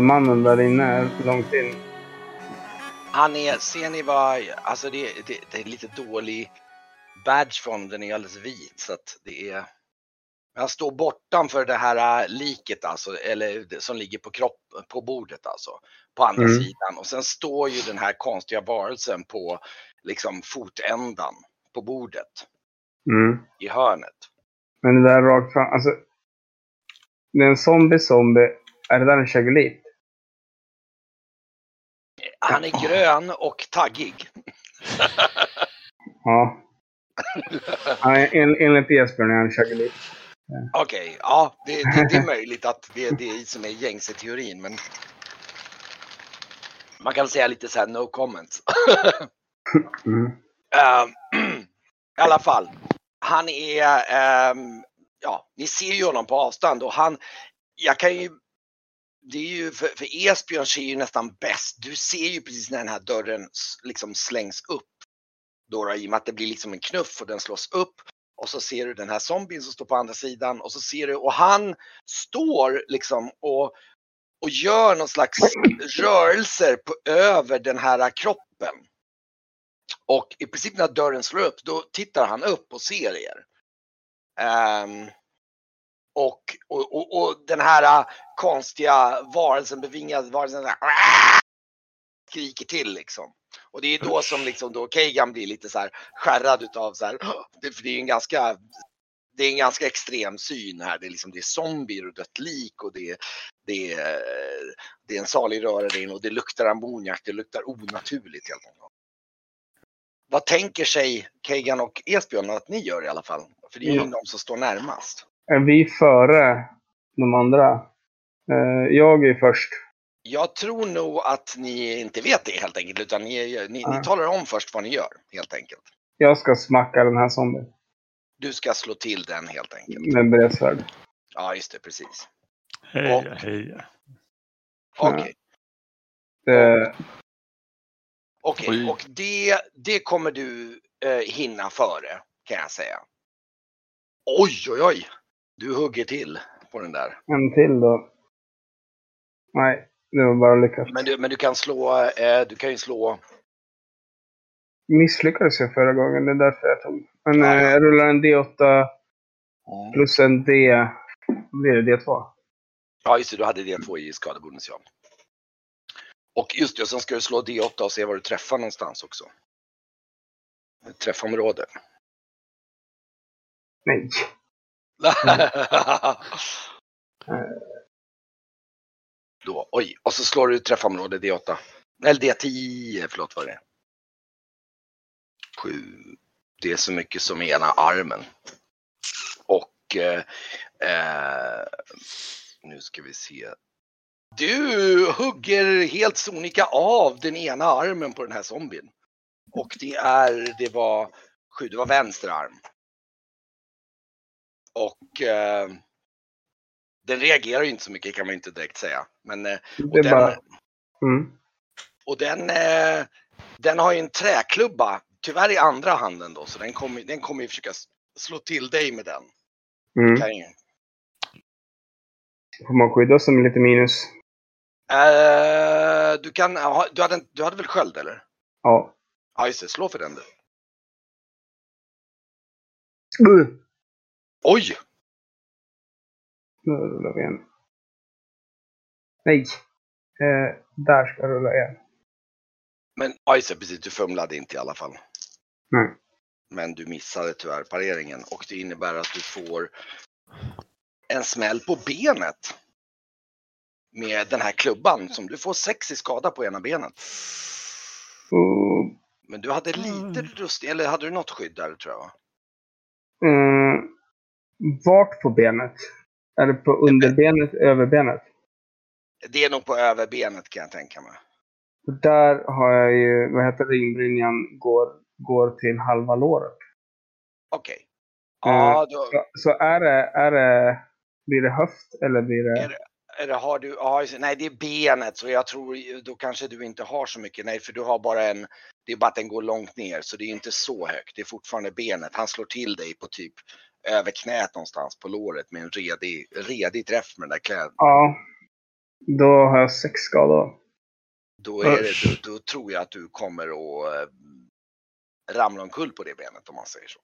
Där mannen där inne är långt in. Han är, ser ni vad, alltså det, det, det är lite dålig badge från den är alldeles vit så att det är han står bortanför det här äh, liket alltså, eller som ligger på kropp, på bordet alltså, på andra Mm. sidan. Och sen står ju den här konstiga varelsen på liksom fotändan på bordet Mm. i hörnet. Men det där rakt fram, alltså. Det är en zombie zombie. Är det där en chagolit? Han är grön och taggig. Ja. ja en, enligt Esbjörn är han en chagolit. Okej, ja, det, det, det är möjligt att det är det som är gängse teorin, men man kan säga lite så här no comments. Mm. Ehm, I alla fall, han är, ehm, ja, ni ser ju honom på avstånd och han, jag kan ju, det är ju, för, för Esbjörn ser ju nästan bäst, du ser ju precis när den här dörren liksom slängs upp. Då, då, I och med att det blir liksom en knuff och den slås upp. Och så ser du den här zombien som står på andra sidan och så ser du, och han står liksom och, och gör någon slags rörelser på, över den här kroppen. Och i princip när dörren slår upp, då tittar han upp och ser er. Um, och, och, och, och den här äh, konstiga varelsen, bevingade varelsen, där, skriker till liksom. Och det är då som liksom då Kagan blir lite så här skärrad utav så här, det, för det är en ganska det är en ganska extrem syn här. Det är, liksom, det är zombier och dött lik och det är, det är, det är en salig röra in och det luktar ammoniak. Det luktar onaturligt helt enkelt. Vad tänker sig Kagan och Esbjörn att ni gör i alla fall? För det är ju Mm. de som står närmast. Är vi före de andra? Eh, jag är först. Jag tror nog att ni inte vet det helt enkelt utan ni, ni, ni Ja. talar om först vad ni gör helt enkelt. Jag ska smacka den här zombien. Du ska slå till den helt enkelt. Med bredsvärd. Ja, just det, precis. Heja, Och- heja. Okej, Det, okej. Oj. Och det, det kommer du eh, hinna före kan jag säga. Oj, oj, oj. Du hugger till på den där. en till då. Nej, det var bara lyckat. Men du, men du kan slå, eh, du kan ju slå, Misslyckades jag förra gången, det är därför jag tog. Men Ja, eh, ja. jag rullar en D8 plus en D... Blir det? D2? ja just det, du hade D2 i skadebonus ja. Och just det, sen ska du slå D8 och se var du träffar någonstans också. Träffområde. Nej. Då, oj, och så slår du träffområde D8. Eller D10, förlåt vad det är. Sju. Det är så mycket som ena armen. Och eh, eh, nu ska vi se. Du hugger helt sonika av den ena armen på den här zombien. Och det är, det var sju, det var vänster arm. Och eh, den reagerar ju inte så mycket kan man ju inte direkt säga. Men eh, och den, bara... Mm. och den, eh, den har ju en träklubba, tyvärr i andra handen då, så den kommer, den kommer ju försöka slå till dig med den. Mm. Kan ju. Får man skydda sig med lite minus? Eh, du kan, ha- du hade, en- du hade väl sköld eller? Ja. Ja just det, slå för den du. Uh. Oj! Nu rullar vi igen. Nej. Eh, där ska jag rulla igen. Men det, precis, du fumlade inte i alla fall. Nej. Men du missade tyvärr pareringen och det innebär att du får en smäll på benet. Med den här klubban som du får sex i skada på ena benet. Uh. Men du hade lite Mm. rustning, eller hade du något skydd där tror jag? Mm. Vart på benet? Är det på underbenet, överbenet? Det är nog på överbenet kan jag tänka mig. Där har jag ju, vad heter ringbrynjan, går, går till halva låret. Okej. Ja, då, Så, så är det, är det, blir det höft eller blir det... Är det- har du, nej det är benet så jag tror då kanske du inte har så mycket, nej för du har bara en, det är bara att den går långt ner så det är inte så högt, det är fortfarande benet. Han slår till dig på typ över knät någonstans på låret med en redig, redig träff med den där kläd, Ja. Då har jag sex skador. Då, är det, då, då tror jag att du kommer att eh, ramla omkull på det benet om man säger så.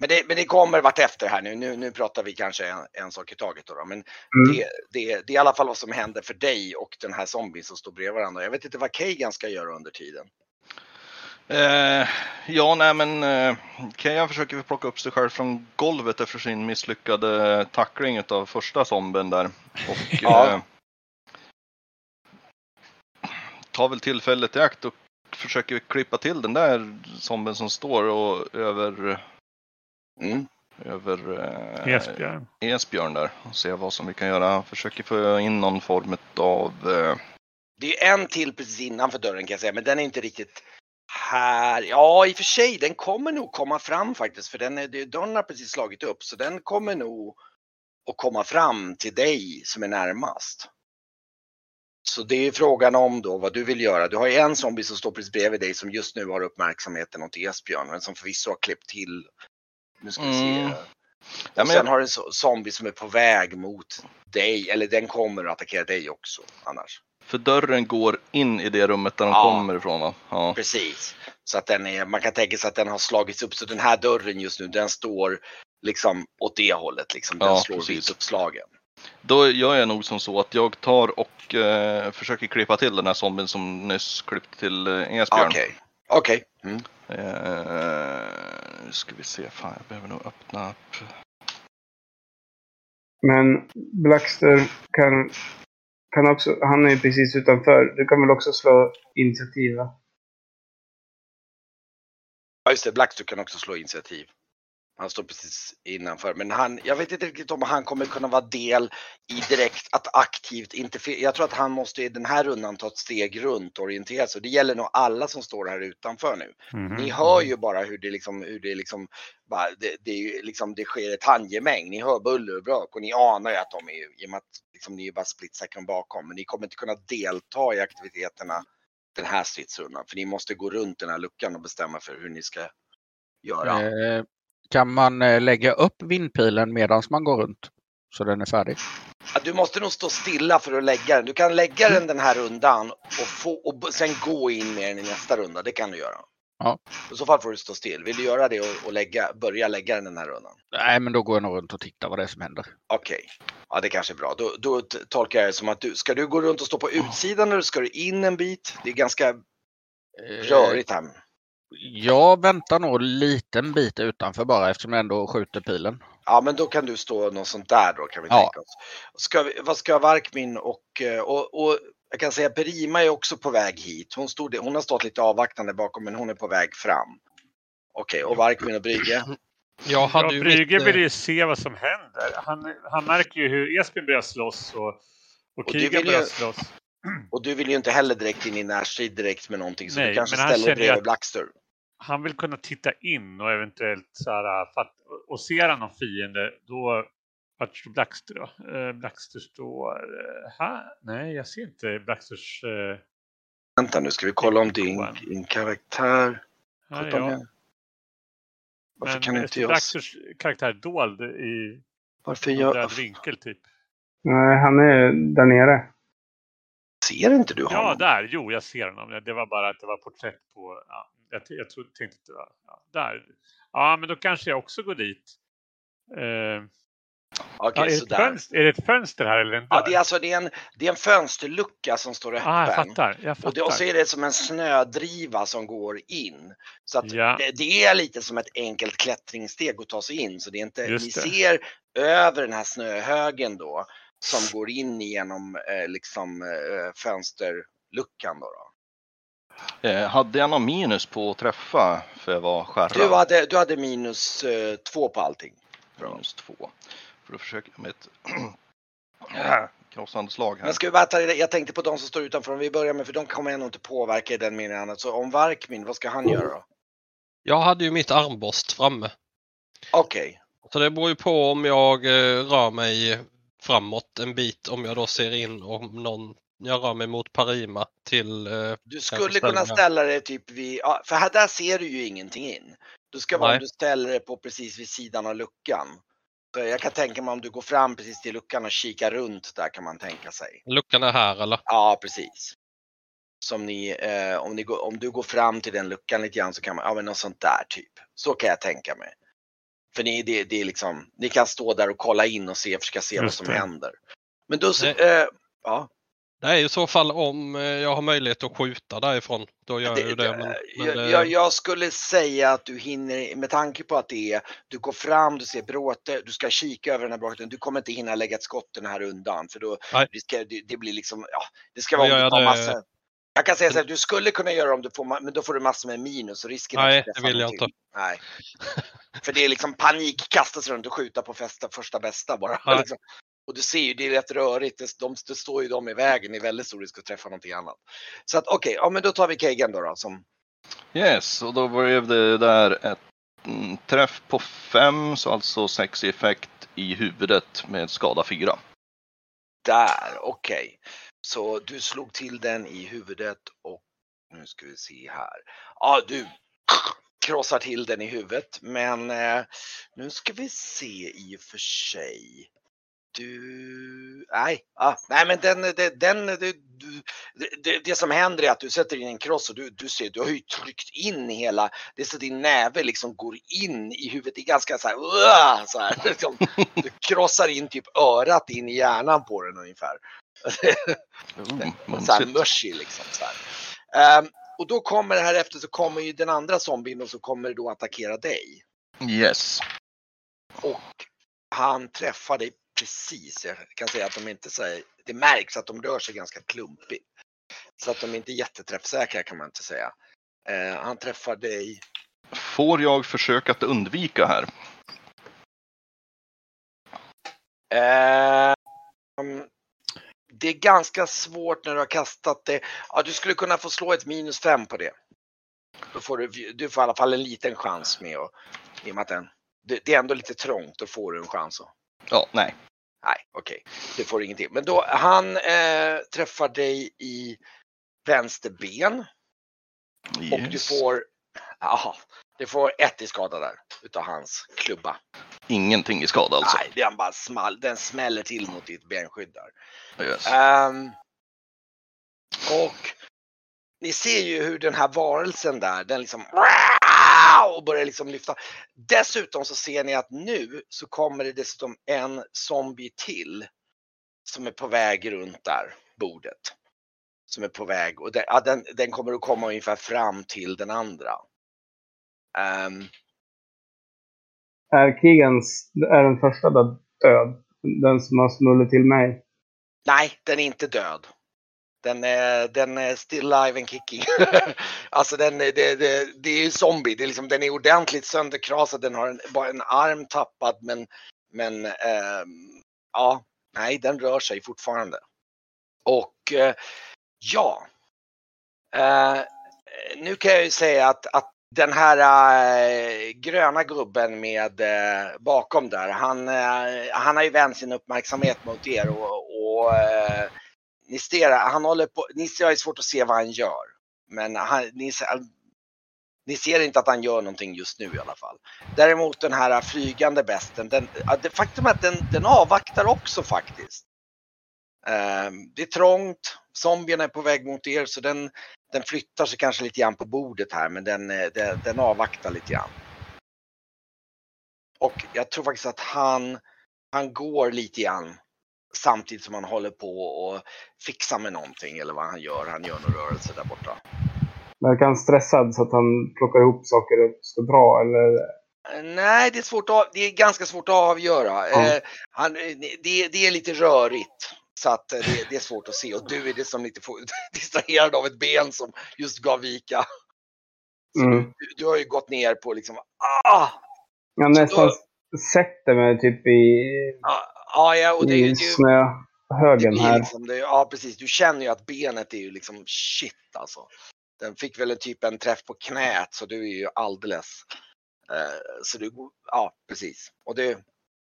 Men det, men det kommer vart efter här nu. nu. Nu pratar vi kanske en, en sak i taget. Då, då. Men Mm. det, det, det är i alla fall vad som händer för dig och den här zombien som står bredvid varandra. Jag vet inte vad Kagan ska göra under tiden. Eh, ja, nej men eh, Kejan försöker plocka upp sig själv från golvet efter sin misslyckade tackling av första zombien där. Och Ja. eh, tar väl tillfället i akt och försöker klippa till den där zombien som står och över, Mm. över eh, Esbjörn. Esbjörn där och se vad som vi kan göra. Försöker få in någon form av eh, Det är en till precis innanför dörren kan jag säga, men den är inte riktigt här. Ja, i och för sig, den kommer nog komma fram faktiskt, för den är, dörren har precis slagit upp, så den kommer nog att komma fram till dig som är närmast. Så det är frågan om då vad du vill göra. Du har ju en zombie som står precis bredvid dig som just nu har uppmärksamheten åt Esbjörn, men som förvisso har klippt till. Nu ska vi se. Mm. Ja, men sen har du en zo- zombie som är på väg mot dig, eller den kommer att attackera dig också annars. För dörren går in i det rummet där de Ja. kommer ifrån va? Ja. Precis. Så att den är, man kan tänka sig att den har slagits upp. Så den här dörren just nu, den står liksom åt det hållet. Liksom. Den Ja, slår vitt uppslagen. Då gör jag nog som så att jag tar och eh, försöker klippa till den här zombien som nyss klippte till eh, Esbjörn. Okej. Okej. Mm. Eh, nu ska vi se, fan jag behöver nog öppna upp. Men Blackster kan, kan också, han är ju precis utanför. Du kan väl också slå initiativ va? Ja just det, Blackstock kan också slå initiativ. Han står precis innanför. Men han, jag vet inte riktigt om han kommer kunna vara del i direkt att aktivt interferera. Jag tror att han måste i den här rundan ta ett steg runt och orientera sig. Det gäller nog alla som står här utanför nu. Mhm. Ni hör ju bara hur det liksom, hur det liksom, bara, det, det, liksom, det sker ett handgemäng. Ni hör buller och brak och ni anar ju att de är, i och med att liksom, ni är bara split second bakom, men ni kommer inte kunna delta i aktiviteterna den här stridsrundan, för ni måste gå runt den här luckan och bestämma för hur ni ska göra. Eh, kan man eh, lägga upp vindpilen medan man går runt? Så den är färdig? Ja, Du måste nog stå stilla för att lägga den. Du kan lägga den den här rundan och, få, och sen gå in med den i nästa runda. Det kan du göra. Ja. I så fall får du stå still. Vill du göra det och, och lägga, börja lägga den den här rundan? Nej, men då går jag nog runt och tittar vad det är som händer. Okej, ja det kanske är bra. Då, då tolkar jag det som att du, ska du gå runt och stå på utsidan eller ska du in en bit? Det är ganska Eh, rörigt här. Jag väntar nog en liten bit utanför bara eftersom jag ändå skjuter pilen. Ja men då kan du stå något sånt där då kan vi Ja. tänka oss. Ska vi, vad ska Varkmin och, eh, och, och jag kan säga Perima är också på väg hit. Hon, stod, hon har stått lite avvaktande bakom men hon är på väg fram. Okej, och Varkmin och Brygge? Jag hade Ja, Brygge mitt, vill eh, ju se vad som händer. Han, han märker ju hur Esbjörn börjar slåss och, och Och Kiga vill ju- börjar slåss. Och du vill ju inte heller direkt in i närstrid direkt med någonting så Nej, du kanske ställer dig bredvid att- Blackster. Han vill kunna titta in och eventuellt så här, för att, och ser han någon fiende då vart står Blackster då? Eh, Blackster står eh, här. Nej, jag ser inte Blacksters... Eh, Vänta nu, ska vi kolla om din, din karaktär. här är jag. ja. Varför Men kan inte jag... Blacksters karaktär dold i Varför en jag... vinkel typ? Nej, han är där nere. Ser inte du honom? Ja, där. Jo, jag ser honom. Det var bara att det var porträtt på... Ja, jag, jag trodde, tänkte att det var... Ja, där. Ja, men då kanske jag också går dit. Eh, Okej, ja, är, det ett fönster, är det ett fönster här eller en dörr? Ja, det är alltså det är en, det är en fönsterlucka som står öppen. ah, jag fattar. Jag fattar. Och, det, och så är det som en snödriva som går in. Så att Ja. det, det är lite som ett enkelt klättringssteg att ta sig in. Så det är inte, Just ni det. ser över den här snöhögen då som går in genom eh, liksom eh, fönsterluckan då. då. Eh, hade jag någon minus på att träffa för jag var skärrad? Du, hade, du hade minus eh, två på allting. Minus två. För då försöker jag med ett krossande slag här. Men ska vi bara ta jag tänkte på de som står utanför om vi börjar med, för de kommer ändå inte påverka i den meningen annat. Så om Varkmin, vad ska han göra då? Jag hade ju mitt armborst framme. Okej, Så det beror ju på om jag eh, rör mig framåt en bit, om jag då ser in om någon, jag rör mig mot Parima till... Eh, du skulle kunna ställa dig typ vid, ja, för här där ser du ju ingenting in. Du ska vara om du ställer dig på precis vid sidan av luckan. Så jag kan tänka mig om du går fram precis till luckan och kikar runt där kan man tänka sig. Luckan är här eller? Ja, precis. Som ni, eh, om, ni går, om du går fram till den luckan lite grann så kan man, ja men något sånt där typ. Så kan jag tänka mig. För ni, det, det är liksom, ni kan stå där och kolla in och se, försöka se vad som det. händer. Men då, så- Det- eh, ja. Det är i så fall om eh, jag har möjlighet att skjuta därifrån. Då gör jag ju det. Men, men, jag, eh, jag, jag skulle säga att du hinner, med tanke på att det är, du går fram, du ser bråte, du ska kika över den här bråten, du kommer inte hinna lägga ett skott den här rundan för då Nej. det, ska, det, det blir liksom, ja, det ska vara jag det- massa. Jag kan säga så här, du skulle kunna göra om du får, men då får du massor med minus och risken Nej, det vill jag inte. Nej. För det är liksom panik, kasta sig runt och skjuta på fästa, första bästa bara. Nej. Liksom. Och du ser ju, det är rätt rörigt. Det, de, det står ju de i vägen. Är väldigt stor risk att träffa någonting annat. Så att okej, ja men då tar vi Kagan då, då som Yes, och då blev det där ett mm, träff på fem, så alltså sex i effekt i huvudet med skada fyra. Där, okej. Så du slog till den i huvudet och nu ska vi se här. Ja, du krossar till den i huvudet, men eh, nu ska vi se i och för sig. Du, nej, ah, nej men den, den, den det, du, det, det som händer är att du sätter in en kross och du, du ser, du har ju tryckt in hela, det är så din näve liksom går in i huvudet, det är ganska så här, "Uah!" så här liksom, du krossar in typ örat in i hjärnan på den ungefär. Oh, så här mushy liksom. Så här. Ehm, och då kommer här efter så kommer ju den andra zombien och så kommer det då attackera dig. Yes. Och han träffar dig precis. Jag kan säga att de inte säger, det märks att de rör sig ganska klumpigt. Så att de inte är jätteträffsäkra kan man inte säga. Eh, han träffar dig. Får jag försöka att undvika här? Ehm, det är ganska svårt när du har kastat det. Ja, du skulle kunna få slå ett minus fem på det. Då får du, du får i alla fall en liten chans med att, i och med att den, det, det är ändå lite trångt, då får du en chans. Att, Ja, nej. nej, okej, det får du ingenting. Men då, han eh, träffar dig i vänster ben och du Yes. får, aha, du får ett i skada där utav hans klubba. Ingenting i skada alltså. Nej, är bara small, den smäller till mot ditt benskydd där. Yes. Ehm, och ni ser ju hur den här varelsen där, den liksom och börjar liksom lyfta. Dessutom så ser ni att nu så kommer det dessutom en zombie till som är på väg runt där bordet. Som är på väg och den, den, den kommer att komma ungefär fram till den andra. Ehm, är Kigans, är den första där död? Den som har smullit till mig? Nej, den är inte död. Den är, den är still alive and kicking. alltså den, är- det, det, det är ju zombie. Det är liksom, den är ordentligt sönderkrasad. Den har en, bara en arm tappad men, men eh, ja, nej den rör sig fortfarande. Och eh, ja, eh, nu kan jag ju säga att, att den här äh, gröna gubben med äh, bakom där, han, äh, han har ju vänt sin uppmärksamhet mot er och, och eh, ni ser, han håller på, ni ser, det är svårt att se vad han gör. Men han, ni, ser, ni ser inte att han gör någonting just nu i alla fall. Däremot den här flygande besten, den, faktum är att den, den avvaktar också faktiskt. Ehm, det är trångt, zombierna är på väg mot er så den, den flyttar sig kanske lite grann på bordet här men den, eh, den, den avvaktar lite grann. Och jag tror faktiskt att han, han går lite grann samtidigt som han håller på och fixar med någonting eller vad han gör. Han gör någon rörelse där borta. Verkar han stressad så att han plockar ihop saker och ska dra? Eller? Eh, Nej, det är, svårt att, det är ganska svårt att avgöra. Ja. Eh, han, eh, det, det är lite rörigt. Så att eh, det, det är svårt att se och du är det som lite distraherad av ett ben som just gav vika. Mm. du, du har ju gått ner på liksom, ah! Jag nästan då- sätter mig typ i, Ah, ja, och det i snöhögen här. liksom, det, ja precis, du känner ju att benet är ju liksom shit alltså. Den fick väl en typ en träff på knät så du är ju alldeles. Eh, så du, ja precis. Och det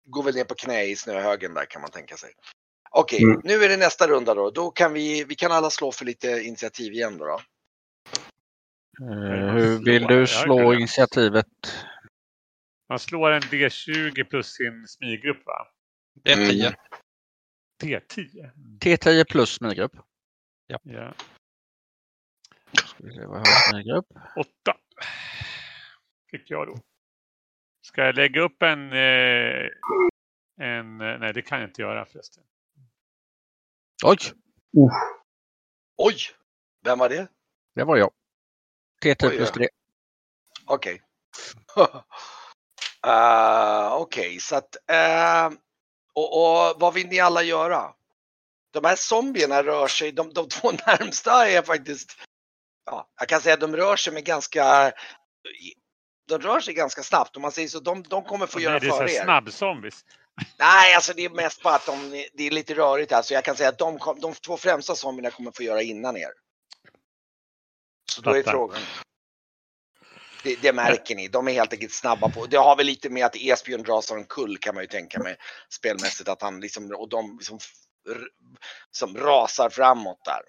går väl ner på knä i snöhögen där kan man tänka sig. Okej, Mm. nu är det nästa runda då. Då kan vi, vi kan alla slå för lite initiativ igen då. då. Eh, hur vill du slå initiativet? Man slår en D20 plus sin smyggrupp va? Det är Mm. 10. D10? T10 plus smyggrupp. Ja. Ska vi se vad jag har i smyggrupp. Åtta. Fick jag då. Ska jag lägga upp en... Eh, en eh, nej, det kan jag inte göra förresten. Oj, Uff. Oj! Vem var det? det var jag. T10 Oj, plus ja. 3. Okej. Eh, Okej, så att... eh, och, och vad vill ni alla göra? De här zombierna rör sig, de, de två närmsta är faktiskt... Ja, jag kan säga att de rör sig med ganska... De rör sig ganska snabbt om man säger så. De, de kommer få Och göra nej, det är er. snabbzombies. Nej, alltså det är mest bara att de, det är lite rörigt här så jag kan säga att de, kom, de två främsta zombierna kommer få göra innan er. Så då är frågan. Det, det märker ni, de är helt enkelt snabba på. Det har väl lite med att Esbjörn dras av en kull kan man ju tänka mig spelmässigt att han liksom och de liksom som rasar framåt där.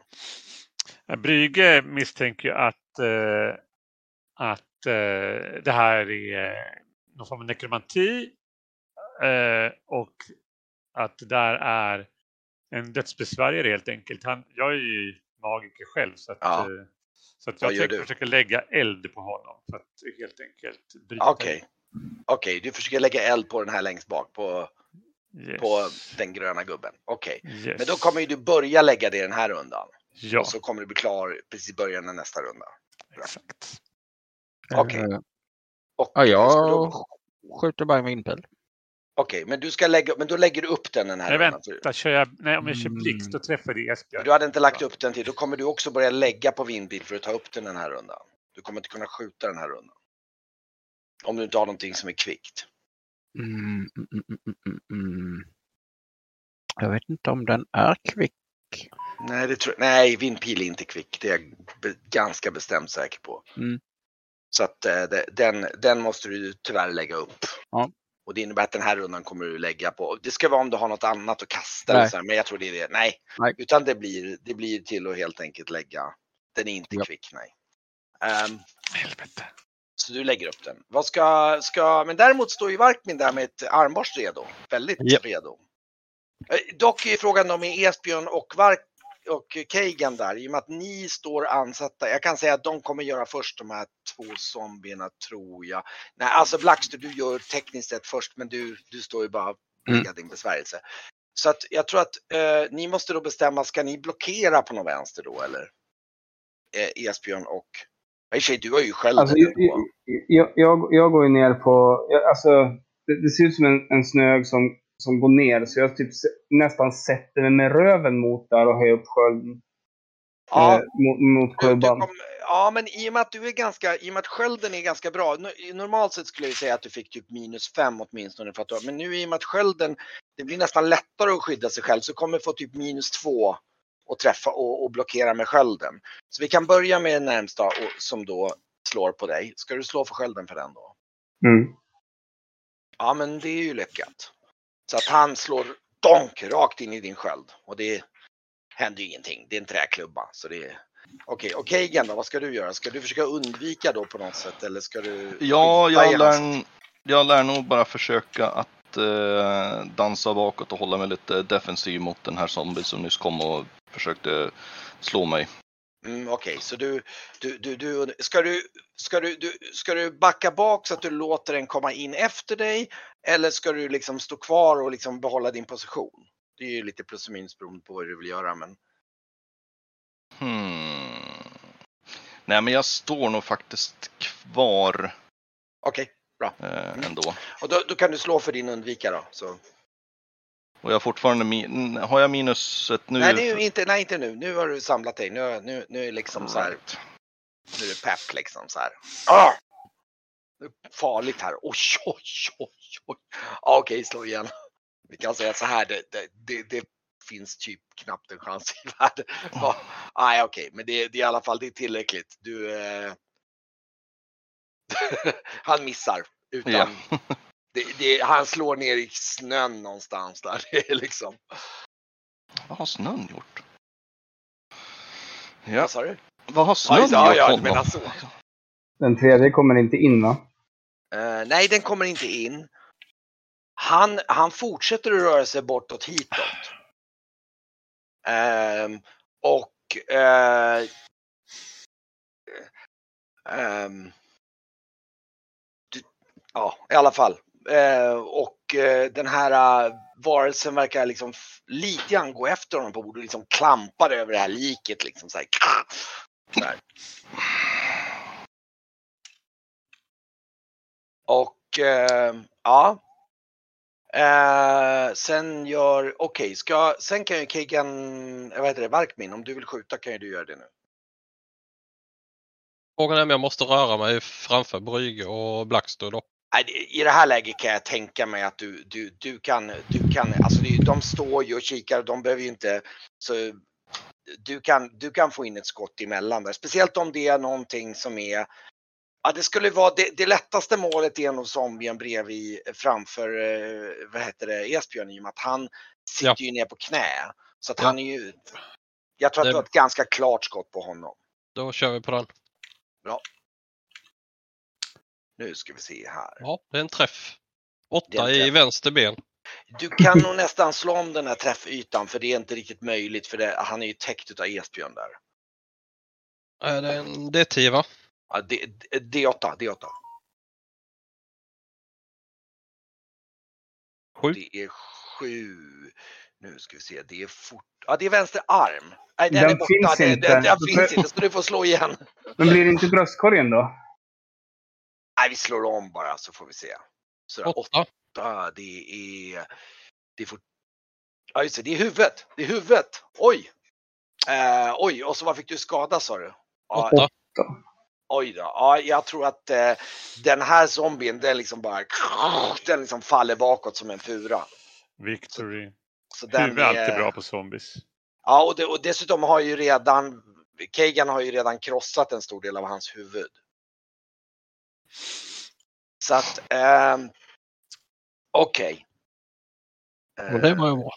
Eh, Brygge misstänker ju att, eh, att eh, det här är någon form av nekromanti eh, och att det där är en dödsbesvärjare helt enkelt. Han, jag är ju magiker själv så att, Ja. eh, så att jag tänker du? försöka lägga eld på honom för att helt enkelt bryta Okej. Okej, du försöker lägga eld på den här längst bak på, Yes. på den gröna gubben. Okej, Yes. men då kommer ju du börja lägga det den här rundan. Ja, Och så kommer du bli klar precis i början av nästa runda. exakt. Okej. Eh, Och Ja, jag- Skjuter bara en vindpil. Okej, men du ska lägga, men då lägger du upp den den här Nej, vänta, kör jag, nej, om jag kör Mm. blixt då träffar det Esbjörn. Du hade inte lagt upp den till, då kommer du också börja lägga på vindbil för att ta upp den den här rundan. Du kommer inte kunna skjuta den här rundan. Om du inte har någonting som är kvickt. Mm, mm, mm, mm, mm. Jag vet inte om den är kvick. Nej, det tror, nej vindpil är inte kvick. Det är jag be, ganska bestämt säker på. Mm. Så att eh, den, den måste du tyvärr lägga upp. Ja. Och det innebär att den här rundan kommer du lägga på. Det ska vara om du har något annat att kasta. Nej. Eller så här, men jag tror det är det. Nej. Nej. Utan det blir, det blir till att helt enkelt lägga. Den är inte Ja. kvick, nej. Ehm, Helvete. så du lägger upp den. Vad ska, ska, men däremot står ju Varkmin där med ett armborst redo. Väldigt Ja. redo. Eh, Dock är frågan om Esbjörn och Vark och Keigan där, i och med att ni står ansatta. Jag kan säga att de kommer göra först de här två zombierna tror jag. Nej, alltså Blackster, du gör tekniskt sett först, men du, du står ju bara och Mm. din besvärjelse. Så att jag tror att eh, ni måste då bestämma, ska ni blockera på någon vänster då eller? Eh, Esbjörn och... I och för sig, du har ju själv Alltså, jag, jag, jag, jag går ju ner på... Alltså, det, det ser ut som en, en snög som, som går ner. Så jag typ nästan sätter mig med röven mot där och höjer upp skölden. Ja, Eh, mot, mot klubban. kom, ja, men i och med att du är ganska, i och med att skölden är ganska bra. no- Normalt sett skulle jag säga att du fick typ minus fem åtminstone för att du, men nu i och med att skölden, det blir nästan lättare att skydda sig själv så kommer du få typ minus två och träffa och, och blockera med skölden. Så vi kan börja med den närmsta och, som då slår på dig. Ska du slå för skölden för den då? Mm. Ja, men det är ju lyckat. Så att han slår donk rakt in i din sköld och det händer ju ingenting. Det är en träklubba så det är Okej, och Keigan då, vad ska du göra? Ska du försöka undvika då på något sätt eller ska du? Ja, jag lär, jag lär nog bara försöka att eh, dansa bakåt och hålla mig lite defensiv mot den här zombien som nyss kom och försökte slå mig. Mm, Okej, så du, du, du, du, ska du, ska du, du, ska du backa bak så att du låter den komma in efter dig? Eller ska du liksom stå kvar och liksom behålla din position? Det är ju lite plus och minus beroende på vad du vill göra, men Hmm. Nej, men jag står nog faktiskt kvar okej. eh, ändå. Och då, då kan du slå för din undvika då. Så. Och jag har fortfarande min, har jag minus ett nu? Nej, nu, inte, nej, inte nu. Nu har du samlat dig. Nu, nu, nu är liksom så här. Nu är det pepp liksom så här. Ah! Det är farligt här. Oj, oj, oj, oj. Ah, Okej, slå igen. Vi kan säga så här. Det, det, det, det finns typ knappt en chans i världen. Ah, Nej, okej, men det, det är i alla fall det är tillräckligt. Du. Eh... Han missar. Utan Ja. Det, det, han slår ner i snön någonstans där. Det är liksom. Vad har snön gjort? Ja, Vad sa du? vad har snön ja, gjort honom? menar så. Den tredje kommer inte in va? Eh, nej, den kommer inte in. Han, han fortsätter att röra sig bortåt hitåt. Ehm, och ehm, du, ja, i alla fall. Eh, och eh, den här eh, varelsen verkar liksom lite grann gå efter honom på bordet och liksom klampar över det här liket liksom så här. Sådär. Och eh, ja. Eh, sen gör, okej, ska, sen kan ju Kegan, eh, vad heter det, Varkmin, om du vill skjuta kan ju du göra det nu. Frågan är om jag måste röra mig framför Brygge och Blackster upp det- I det här läget kan jag tänka mig att du, du, du kan, du kan, alltså de står ju och kikar, de behöver ju inte, så du kan, du kan få in ett skott emellan där. Speciellt om det är någonting som är, ja det skulle vara, det, det lättaste målet är nog zombien bredvid framför, eh, vad heter det, Esbjörn i och med att han sitter Ja. ju ner på knä. Så att Ja. han är ju, jag tror att Det- du har ett ganska klart skott på honom. Då kör vi på den. Nu ska vi se här. Ja, det är en träff. Åtta en i träff. vänster ben. Du kan nog nästan slå om den här träffytan för det är inte riktigt möjligt för det, han är ju täckt utav Esbjörn där. Är det en D10 va? Ja, D, D, D8, D8. Sju. Det är sju. Nu ska vi se, det är fort. Ja, det är vänster arm. Nej, den, Den är borta. finns den, inte. Den, den finns inte, så du får slå igen. Men blir det inte bröstkorgen då? Nej, vi slår om bara så får vi se. Så åtta. Åtta. det är... Det är fort... Ja, just det, det är huvudet. Det är huvudet. Oj! Eh, oj, och så vad fick du skada sa du? Ja, Åtta. Oj då. Ja, jag tror att eh, den här zombien, den liksom bara... Den liksom faller bakåt som en fura. Victory. Så den Huvud är alltid är- bra på zombies. Ja, och, det, och dessutom har ju redan... Kagan har ju redan krossat en stor del av hans huvud. Så att... ehm, Okej. Och det var ju bra.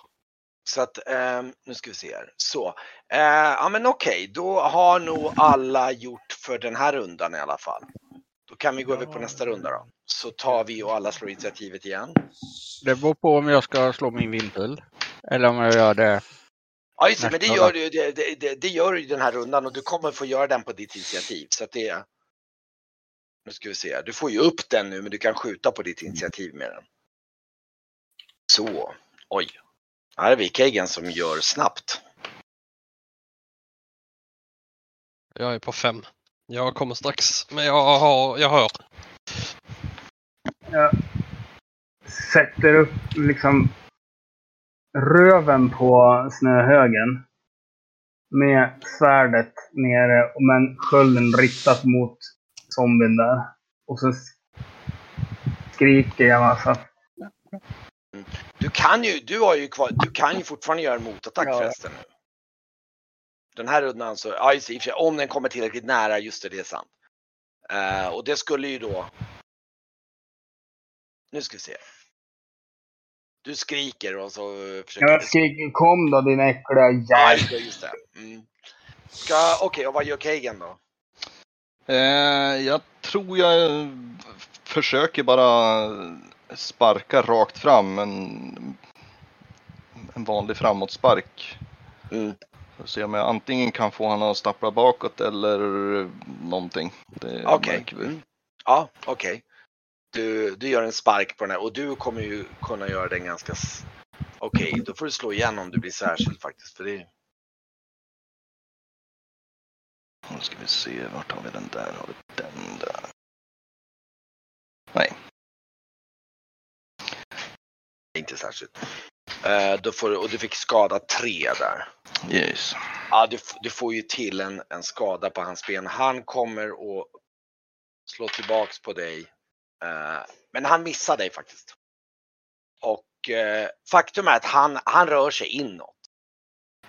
Så att, ehm, nu ska vi se här. Så, eh, ja men okej, då har nog alla gjort för den här rundan i alla fall. Då kan vi gå över på nästa runda då. Så tar vi och alla slår initiativet igen. Det beror på om jag ska slå min vindpil. Eller om jag gör det. Ja just det, men det gör du ju det, det, det, det gör du i den här rundan och du kommer få göra den på ditt initiativ. Så att det Nu ska vi se, du får ju upp den nu men du kan skjuta på ditt initiativ med den. Så, oj. Här är vi Kagan som gör snabbt. Jag är på fem. Jag kommer strax. Men jag, har, jag hör. Jag sätter upp liksom röven på snöhögen. Med svärdet nere men skölden riktat mot zombien där. Och så skriker jag massa. Du kan ju, du har ju kvar, du kan ju fortfarande göra en motattack Ja. förresten. Nu. Den här rundan så, ja just det, om den kommer tillräckligt nära, just det, det är sant. Eh, och det skulle ju då... Nu ska vi se. Du skriker och så försöker Jag skriker kom då din äckliga Ja, jävel. just det, just det. Mm. Ska, okej, och vad gör Kagan då? Eh, jag tror jag försöker bara sparka rakt fram. En, en vanlig framåtspark. Mm. Får se om jag antingen kan få honom att stappla bakåt eller någonting. Okej. vi. Mm. Ja, okej. Du, du gör en spark på den här och du kommer ju kunna göra den ganska... Okej, då får du slå igen om du blir särskild faktiskt. För det... Nu ska vi se, vart har vi den där? Har vi den där? Nej. inte särskilt. Eh, då får du, och du fick skada tre där. Yes. Ja, du, du får ju till en, en skada på hans ben. Han kommer att slå tillbaks på dig. Eh, men han missar dig faktiskt. Och eh, faktum är att han, han rör sig inåt.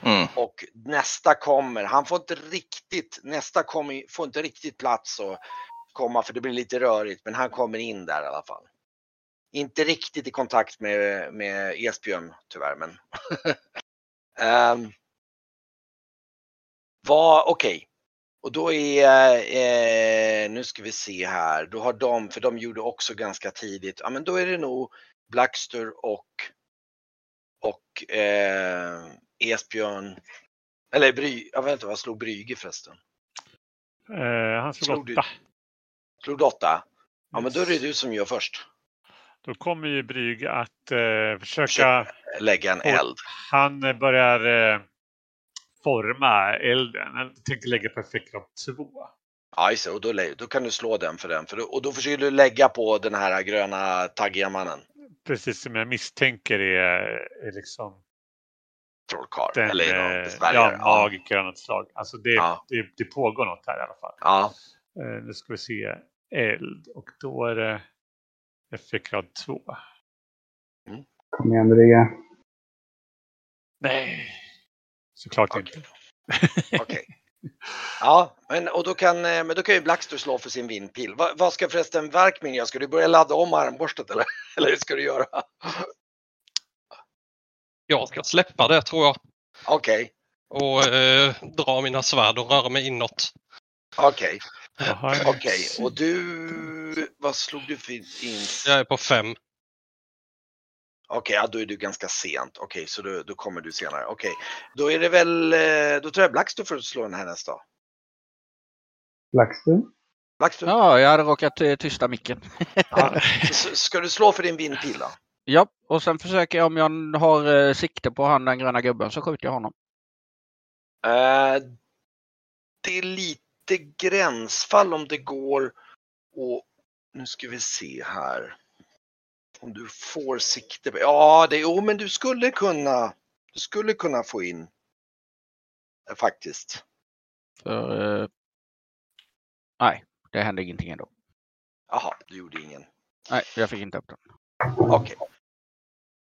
Mm. Och nästa kommer, han får inte riktigt, nästa kommer, får inte riktigt plats att komma för det blir lite rörigt. Men han kommer in där i alla fall. Inte riktigt i kontakt med, med Esbjörn tyvärr men. um, vad, okej. Och då är, eh, nu ska vi se här, då har de, för de gjorde också ganska tidigt, ja men då är det nog Blackster och, och eh, Esbjörn, eller Bry, jag vet inte vad slog Brygge förresten? Eh, han slog Slog du- åtta. Slog du åtta? Ja men då är det Yes. du som gör först. Då kommer ju Brygge att eh, försöka... Lägga en eld. Han eh, börjar eh, forma elden. Han tänker lägga på effekt av två. Ja just det, och då, då kan du slå den för den. För då, och då försöker du lägga på den här gröna taggiga mannen. Precis som jag misstänker är, är liksom Trollkarl. den eller någon eh, besvärjare. ja, magiker av något slag. Alltså det, Ja. det, det pågår något här i alla fall. ja. Eh, nu ska vi se. Eld och då är det effektgrad 2. Kom igen Brygge. Nej, såklart Okej. inte. Okej. Ja, men, och då kan, eh, men då kan ju Blackster slå för sin vindpil. Va, vad ska förresten Verkmin göra? Ska du börja ladda om armborstet eller? Eller hur ska du göra? Jag ska släppa det tror jag. Okej, Och eh, dra mina svärd och röra mig inåt. okej, Jaha, okej. Och du, vad slog du för in? Jag är på fem. Okej, ja, då är du ganska sent. Okej, så då, då kommer du senare. Okej, då är det väl, eh, då tror jag Blackster får slå den här nästa. Blackster. Blackster, Ja, jag hade råkat eh, tysta micken. ja. Ska du slå för din vindpil då? Ja, och sen försöker jag om jag har eh, sikte på han den gröna gubben så skjuter jag honom. Eh, det är lite gränsfall om det går och nu ska vi se här. Om du får sikte. på- Ja, det, jo, men du skulle kunna. Du skulle kunna få in. eh, Faktiskt. För, eh, nej, det hände ingenting ändå. Jaha, du gjorde ingen. Nej, jag fick inte upp den. Okej.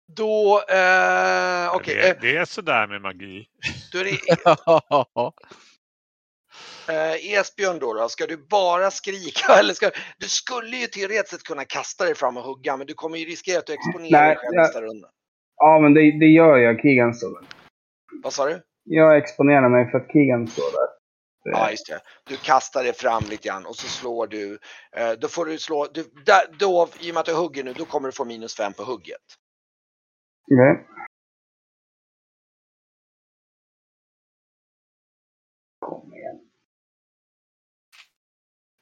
Då, eh, okej. det, eh, det är sådär med magi. då är det eh, Esbjörn då, då. Ska du bara skrika eller ska du skulle ju teoretiskt sett kunna kasta dig fram och hugga, men du kommer ju riskera att du exponerar Nej, dig själv nästa runda. Ja, men det, det gör jag. Keegan står där. Vad sa du? Jag exponerar mig för att Keegan står där. Ja, just det. Du kastar dig fram lite grann och så slår du. Eh, då får du slå. Du, där, då, I och med att du hugger nu, då kommer du få minus fem på hugget. Okej. Kom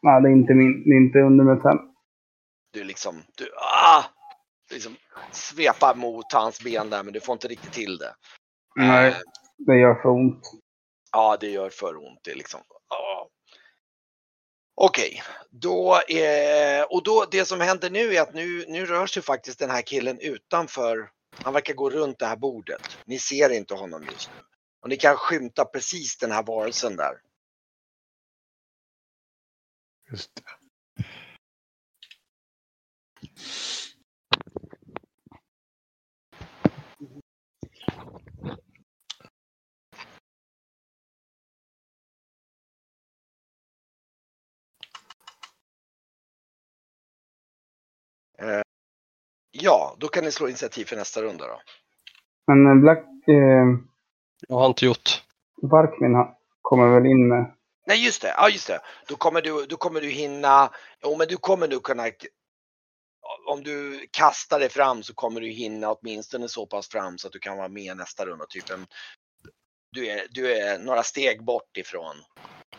Nej, det är inte, min, det är inte under med fem. Du liksom, du, ah! Du liksom svepar mot hans ben där, men du får inte riktigt till det. Nej, Eh, det gör för ont. Ja, det gör för ont. Det liksom. ah. Okej, då är, och då det som händer nu är att nu, nu rör sig faktiskt den här killen utanför. Han verkar gå runt det här bordet. Ni ser inte honom just nu. Och ni kan skymta precis den här varelsen där. Just det. Ja, då kan ni slå initiativ för nästa runda då. Men eh, Black... Eh, Jag har inte gjort. Varkmin ha- kommer väl in med... Nej, just det. Ja, just det. Då kommer du, då kommer du hinna. Jo, men du kommer nog kunna. Om du kastar dig fram så kommer du hinna åtminstone så pass fram så att du kan vara med nästa runda. Typ en, du, är, du är några steg bort ifrån.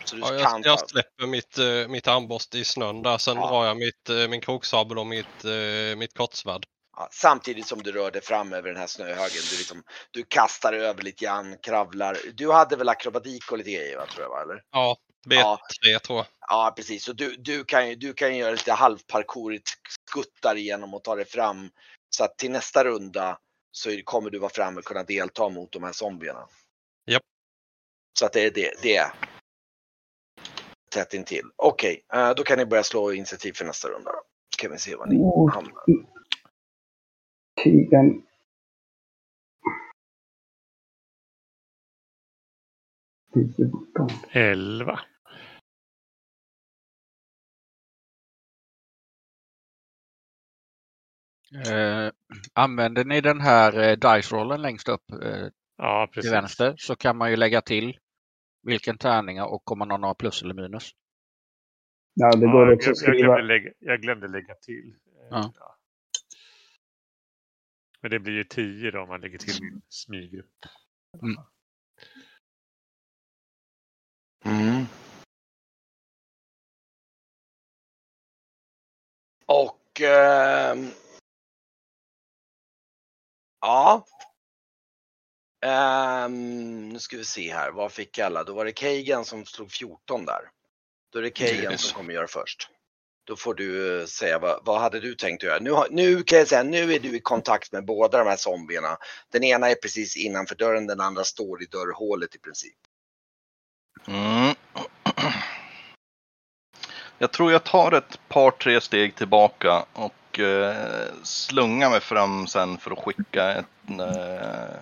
Så du Ja, kan jag, jag släpper mitt, eh, mitt armborst i snön där. Sen Ja. drar jag mitt, eh, min kroksabel och mitt, eh, mitt kortsvärd. Ja, samtidigt som du rör dig fram över den här snöhögen. Du, liksom, du kastar över lite grann, kravlar. Du hade väl akrobatik och lite grejer, va, tror jag, va, eller? Ja, Ja. B3 tror jag. Ja, precis. Så du, du, kan ju, du kan ju göra lite halvparkourigt skuttar igenom och ta dig fram. Så att till nästa runda så kommer du vara framme och kunna delta mot de här zombierna. Japp. Så att det är det. det är tätt intill. Okej, eh, då kan ni börja slå initiativ för nästa runda. Då kan vi se var ni Oh. hamnar. Keegan. Elva. Eh, använder ni den här eh, dice rollen längst upp eh, Ja, till vänster så kan man ju lägga till vilken tärning och om man har plus eller minus. Ja, det Ja, går jag, också att jag, skriva. glömde lägga, jag glömde lägga till. Eh, Ja. ja. Men det blir ju 10 då om man lägger till smygrupp. Mm. Mm. Och... ehm, ja. Ehm, nu ska vi se här, vad fick alla? Då var det Kagan som slog 14 där. Då är det Kagan Yes. som kommer göra först. Då får du eh, säga vad, vad hade du tänkt göra? Nu, nu kan jag säga, nu är du i kontakt med båda de här zombierna. Den ena är precis innanför dörren, den andra står i dörrhålet i princip. Mm. Jag tror jag tar ett par, tre steg tillbaka och eh, slungar mig fram sen för att skicka ett, eh,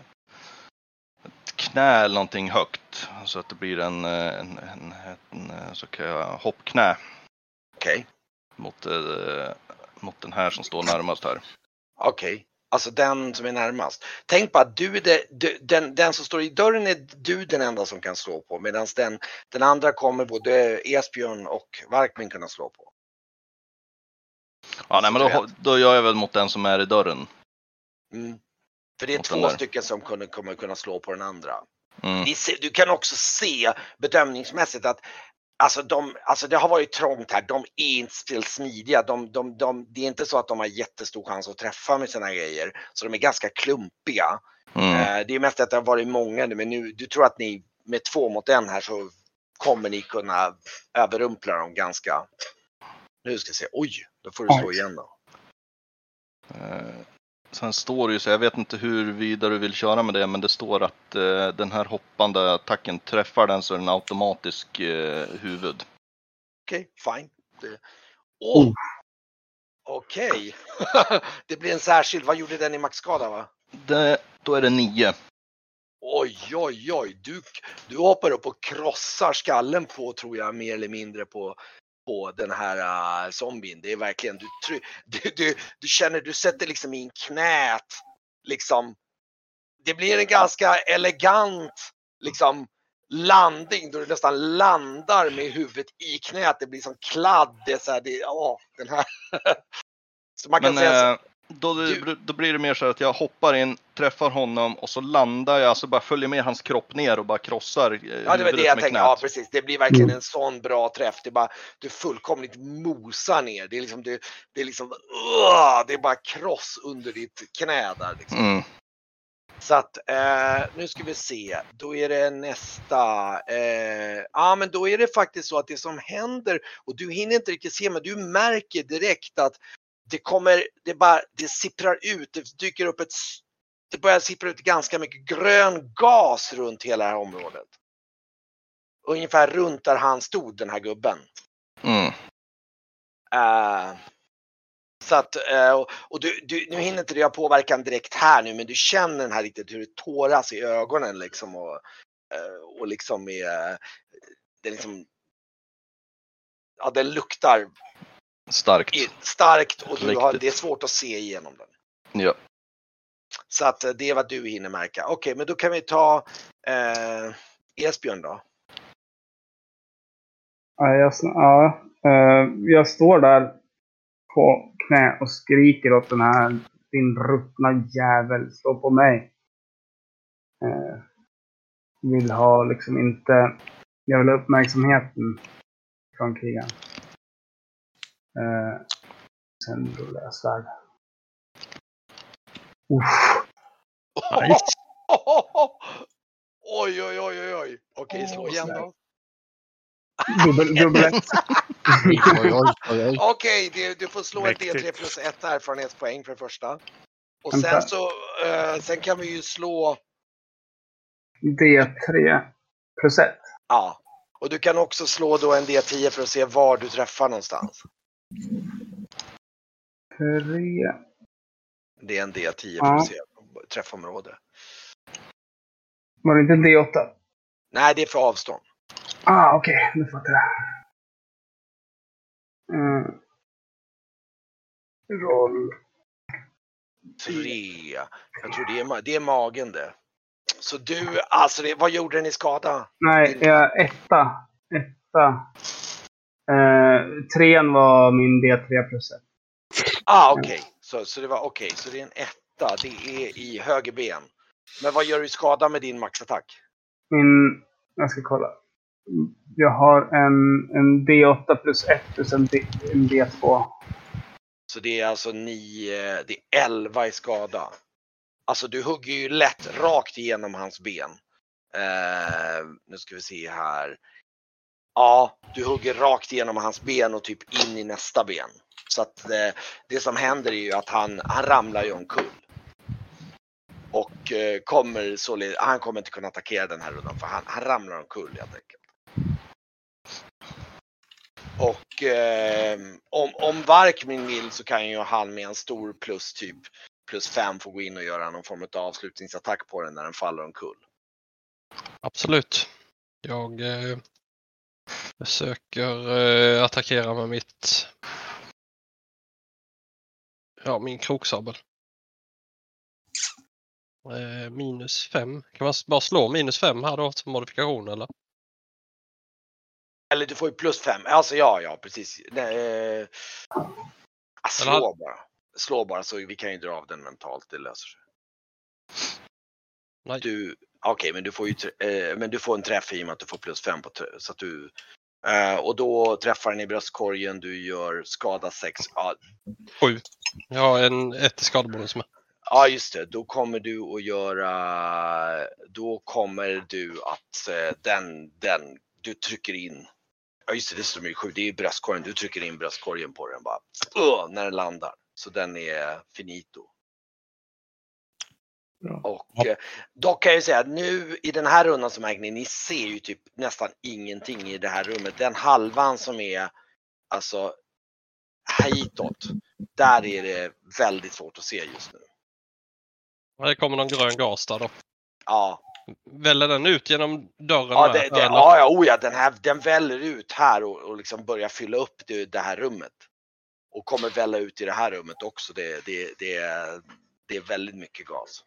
ett knä eller någonting högt. Så att det blir en, eh, en, en, en, eh, så kan jag hoppknä Okej? Mot, eh, mot den här som står närmast här. Okej, alltså den som är närmast. Tänk på att du är det, du, den, den som står i dörren är du den enda som kan slå på medan den, den andra kommer både Esbjörn och Varkmin kunna slå på. Ja, nej, men då, då gör jag väl mot den som är i dörren. Mm. För det är Mot två stycken som kommer, kommer kunna slå på den andra. Mm. Ser, du kan också se bedömningsmässigt att Alltså, de, alltså det har varit trångt här, de är inte speciellt smidiga. De, de, de, det är inte så att de har jättestor chans att träffa med sina grejer. Så de är ganska klumpiga. Mm. Eh, Det är mest att det har varit många nu, men nu, du tror att ni med två mot en här så kommer ni kunna överrumpla dem ganska... Nu ska jag se, oj, då får du slå igen då. Sen står det ju så, jag vet inte hur vidare du vill köra med det, men det står att eh, den här hoppande attacken träffar den så är den automatisk eh, huvud. Okej, fine. Det... Oh. Okej. det blir en särskild, vad gjorde den i maxskada va? Det, då är det nio. Oj, oj, oj. Du, du hoppar upp och krossar skallen på, tror jag, mer eller mindre på, på den här uh, zombien. Det är verkligen, du, du, du, du känner, du sätter liksom in knät, liksom. Det blir en ganska elegant, liksom, landning då du nästan landar med huvudet i knät. Det blir som kladd. Det är så här, det, ja, den här. så man kan Men säga så, eh, då, Du- då blir det mer så att jag hoppar in, träffar honom och så landar jag, alltså bara följer med hans kropp ner och bara krossar eh, Ja, det var det jag tänkte. knät. Ja, precis. Det blir verkligen Mm. en sån bra träff. Det är bara, du fullkomligt mosar ner. Det är liksom, det, det är liksom, uh, det är bara kross under ditt knä där. Liksom. Mm. Så att, eh, nu ska vi se. Då är det nästa. Eh, ja, men då är det faktiskt så att det som händer, och du hinner inte riktigt se, men du märker direkt att det kommer, det bara, det sipprar ut, det dyker upp ett, det börjar sippra ut ganska mycket grön gas runt hela det här området. Ungefär runt där han stod, den här gubben. Mm. Eh, så att, eh, och, du, du, nu hinner inte det ha påverkan direkt här nu, men du känner den här riktigt hur det tåras i ögonen liksom och, eh, och liksom är, det är liksom, ja den luktar Starkt. i- starkt och du har, det är svårt att se igenom den. Ja. Så att eh, det är vad du hinner märka. Okej, men då kan vi ta eh, Esbjörn då. Ja, jag, ja, eh, jag står där på knä och skriker åt den här din ruttna jävel, stå på mig. Eh, vill ha liksom inte, jag vill ha uppmärksamheten från krigen. Eh, sen rullar jag svärd. Uff, Nice. Oj, oj, oj, oj, oj. Okej, slå igen då. dubbel, dubbel ett. Okej, du, du får slå ett Mäktigt. D3 plus ett erfarenhetspoäng för det första. Och sen så, eh, sen kan vi ju slå, D3 plus ett. ja. Och du kan också slå då en D10 för att se var du träffar någonstans. Tre. Det är en D10 för Ja. träffområde. Var det inte D8? Nej, det är för avstånd. Ah, okej. Nu fattar jag. Mm. Roll. Tre. Jag tror det är, det är magen det. Så du, alltså det, vad gjorde ni skada? Nej, jag etta. Etta. Eh, trean var min D3 plus ett. Ah, okej. Så, så det var okej, så det är en etta. Det är i höger ben. Men vad gör du i skada med din maxattack? Min... Jag ska kolla. Jag har en, en D8 plus 1 plus en, D, en D2. Så det är alltså 9, det är 11 i skada. Alltså du hugger ju lätt rakt igenom hans ben. Eh, nu ska vi se här. Ja, du hugger rakt igenom hans ben och typ in i nästa ben. Så att eh, det som händer är ju att han, han ramlar ju omkull. Och eh, kommer således, han kommer inte kunna attackera den här rundan för han, han ramlar omkull helt enkelt. Och eh, om, om Varkmin vill så kan ju han med en stor plus typ plus fem få gå in och göra någon form av avslutningsattack på den när den faller omkull. Absolut. Jag eh, försöker eh, attackera med mitt Ja, min kroksabel. Eh, minus fem. Kan man bara slå minus fem här då som modifikation eller? Eller du får ju plus fem. Alltså ja, ja precis. Eh, ah, slå Eller- bara. Slå bara så vi kan ju dra av den mentalt. Det löser sig. Nej. Du, okej, men du får ju eh, men du får en träff i och med att du får plus fem på trä- så att du eh, och då träffar den i bröstkorgen. Du gör skada 6. Ja, Sju. Jag har en ett skadebonus med. Ja, just det. Då kommer du att göra, då kommer du att eh, den, den, du trycker in, ja just det, det står ju sju, det är bröstkorgen, du trycker in bröstkorgen på den bara, uh, när den landar. Så den är finito. Bra. Och eh, dock kan jag ju säga att nu i den här rundan så märker ni, ni ser ju typ nästan ingenting i det här rummet. Den halvan som är alltså hitåt, där är det väldigt svårt att se just nu. Det kommer någon grön gas där då. Ja, Väller den ut genom dörren Ja, det, det, ja, ja, oh ja den, här, den väller ut här och, och liksom börjar fylla upp det, det här rummet. Och kommer välla ut i det här rummet också. Det, det, det, är, det är väldigt mycket gas.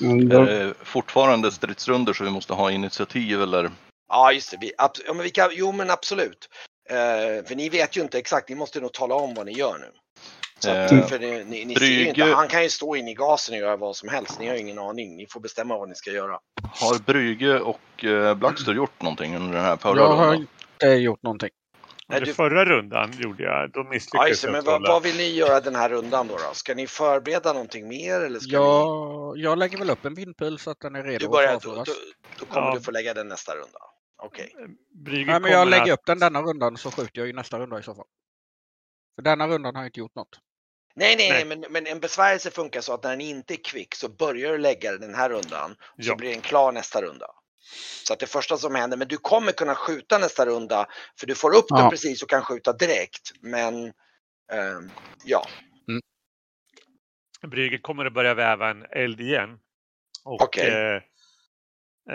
Mm, Är det fortfarande stridsrunder så vi måste ha initiativ eller? Ja, just det. Vi, ja, men vi kan, jo, men absolut. Eh, för ni vet ju inte exakt. Ni måste nog tala om vad ni gör nu. Så att, Eh, för ni, ni, ni ser ju inte, Brygge- han kan ju stå inne i gasen och göra vad som helst. Ni har ju ingen aning. Ni får bestämma vad ni ska göra. Har Brygge och eh, Blackster gjort någonting under den här förra Jag har rundan? inte gjort någonting. Nej, Under du- förra rundan gjorde jag, då Ja, misslyckades jag men vad, vad vill ni göra den här rundan då? då? Ska ni förbereda någonting mer? Eller ska ni... Jag, jag lägger väl upp en vindpil så att den är redo Du börjar, att då, då, då kommer Ja. du få lägga den nästa runda. Okej. Nej, men jag lägger att- upp den denna rundan så skjuter jag i nästa runda i så fall. För denna rundan har jag inte gjort något. Nej, nej, nej, men, men en besvärjelse funkar så att när den inte är kvick så börjar du lägga den här rundan och så Ja. blir den klar nästa runda. Så att det första som händer, men du kommer kunna skjuta nästa runda för du får upp den Ja. precis och kan skjuta direkt. Men ehm, ja, Brygge kommer att börja väva en eld igen. Och Okej. eh,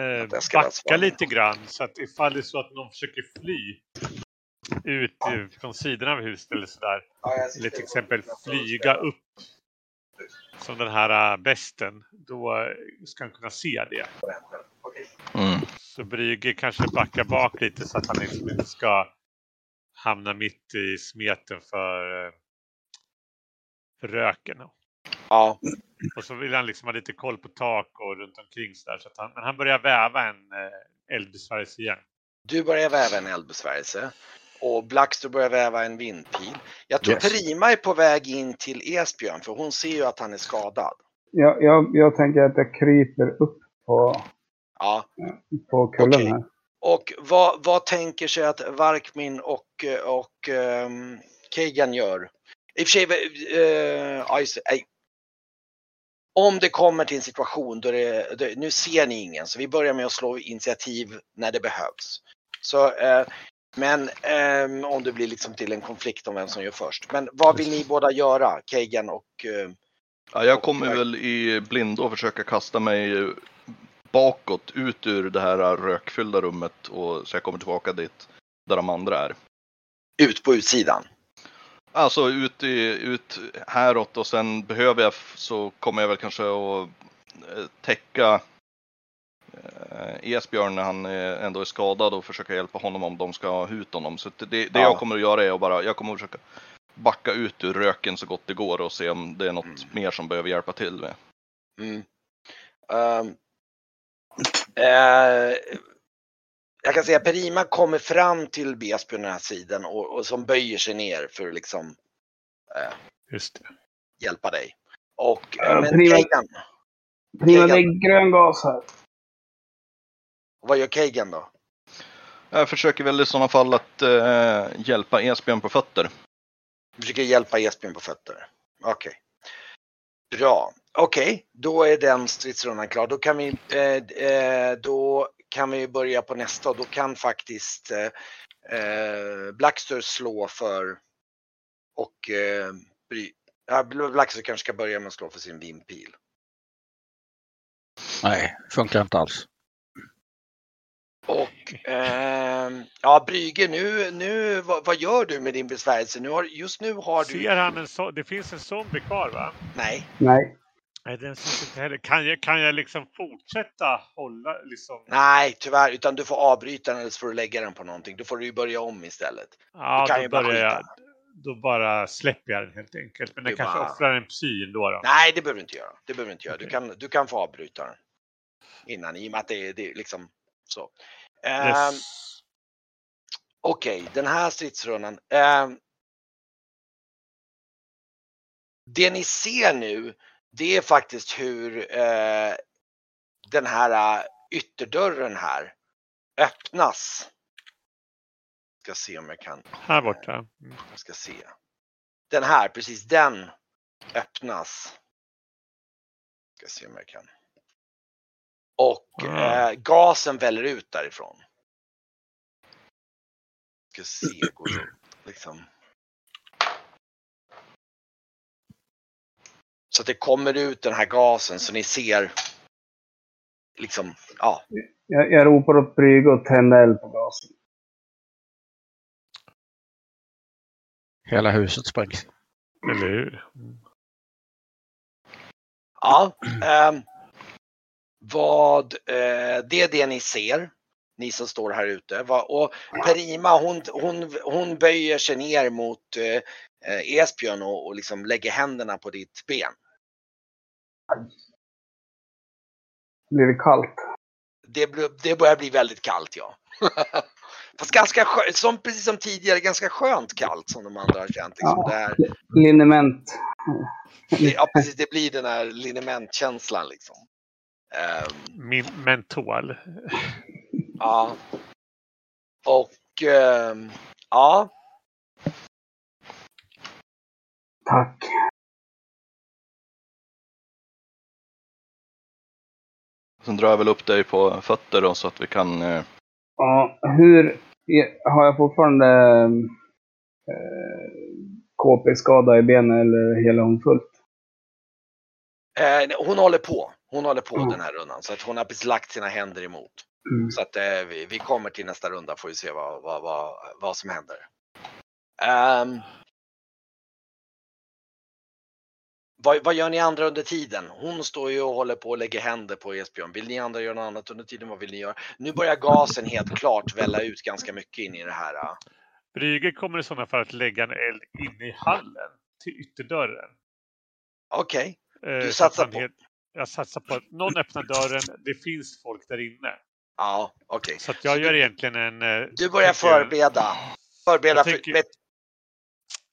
eh, backa lite grann så att ifall det är så att någon försöker fly ut eh, från sidan av huset eller sådär. Eller till exempel flyga upp som den här äh, besten. Då eh, ska han kunna se det. Mm. Så Brygge kanske backar bak lite så att han liksom inte ska hamna mitt i smeten för, eh, för röken. ja, Och så vill han liksom ha lite koll på tak och runt omkring så där. Så att han, men han börjar väva en eh, eldbesvärjelse igen. du börjar väva en eldbesvärjelse och Blackster börjar väva en vindpil. Jag tror Yes. Prima är på väg in till Esbjörn för hon ser ju att han är skadad. jag, jag, jag tänker att jag kryper upp på, Ja, på kullen Okej. här. Och vad, vad tänker sig att Varkmin och, och um, Kegan gör? I och för sig, uh, ja, just det, nej. om det kommer till en situation då det, det, nu ser ni ingen, så vi börjar med att slå initiativ när det behövs. Så, eh, men ehm, om det blir liksom till en konflikt om vem som gör först. Men vad vill ni båda göra, Kegan och eh, Ja, jag kommer väl i blindo och försöka kasta mig bakåt ut ur det här rökfyllda rummet och så jag kommer tillbaka dit där de andra är. ut på utsidan? Alltså ut, i, ut häråt och sen behöver jag så kommer jag väl kanske att eh, täcka eh, Esbjörn när han eh, ändå är skadad och försöka hjälpa honom om de ska ha ut honom. Så det, det Ja. jag kommer att göra är att bara, jag kommer att försöka backa ut ur röken så gott det går och se om det är något Mm. mer som behöver hjälpa till med. Mm. Ehm, eh, jag kan säga att Perima kommer fram till Besby på den här sidan och, och som böjer sig ner för att liksom eh, Just det. hjälpa dig. Och eh, men Perima- Prima, det är grön gas här. Vad gör Kagan då? Jag försöker väl i sådana fall att eh, hjälpa Esbjörn på fötter. Du försöker hjälpa Esbjörn på fötter. Okej. Bra. Okej, då är den stridsrundan klar. Då kan vi, eh, eh, då kan vi börja på nästa och då kan faktiskt eh, eh, Blackster slå för och eh, bry, ja, Blackster kanske ska börja med att slå för sin vindpil. Nej, funkar inte alls. Och ehm, ja, Brygge, nu, nu vad, vad gör du med din besvärjelse? Nu har, just nu har du... Ser han en så, Det finns en zombie kvar va? Nej, Nej. Nej, den syns inte heller. Kan jag, kan jag liksom fortsätta hålla liksom? nej tyvärr, utan du får avbryta den eller så får du lägga den på någonting. Då får du ju börja om istället. Ja, kan då ju bara börjar jag. Då bara släpper jag den helt enkelt. Men Du den kanske bara- offrar en psy då. då. Nej, det behöver du inte göra. Det behöver du inte göra. Du Okej. kan, du kan få avbryta den innan i och med att det är liksom så. Ehm, Yes. Okej, den här stridsrundan. ehm, det ni ser nu, det är faktiskt hur eh, den här eh, ytterdörren här öppnas. Ska se om jag kan, Här borta. Mm. jag ska se. Den här, precis den öppnas. Ska se om jag kan. Och Ah. eh, gasen väller ut därifrån. Ska se, går det liksom. Så att det kommer ut den här gasen så ni ser liksom, ja, Jag, jag ropar åt Brygge och tänder eld på gasen. Hela huset sprängs. Eller hur? Mm. Ja, ehm, vad, eh, det är det ni ser, ni som står här ute. Va, och Perima hon, hon, hon böjer sig ner mot eh, eh, Esbjörn och, och liksom lägger händerna på ditt ben. Blir det kallt? Det, det börjar bli väldigt kallt ja. Fast ganska skönt, som, precis som tidigare, ganska skönt kallt som de andra har känt. Liksom. Ja. Det, här, Liniment. ja, precis, det blir den här linementkänslan liksom. Ehm, Min mentol. Ja. Och ehm, ja, Tack. Sen drar jag väl upp dig på fötter då så att vi kan eh, Ja, hur... Har jag fortfarande eh, KP-skada i benen eller hela hon fullt? eh, hon håller på. Hon håller på Mm. den här rundan så att hon har precis lagt sina händer emot. Mm. Så att eh, vi, vi kommer till nästa runda får vi se vad, vad, vad, vad som händer. Ehm, vad, vad gör ni andra under tiden? Hon står ju och håller på och lägger händer på Esbjörn. Vill ni andra göra något annat under tiden? Vad vill ni göra? Nu börjar gasen helt klart välla ut ganska mycket in i det här. eh, Brygge kommer i sådana fall att lägga en eld inne i hallen till ytterdörren. Okej, Eh, så satsar att man på- helt- Jag satsar på att någon öppnar dörren. Det finns folk där inne. ja okej. Så att jag gör egentligen en... eh, Du börjar förbereda. Förbereda Jag för, tänker- vet,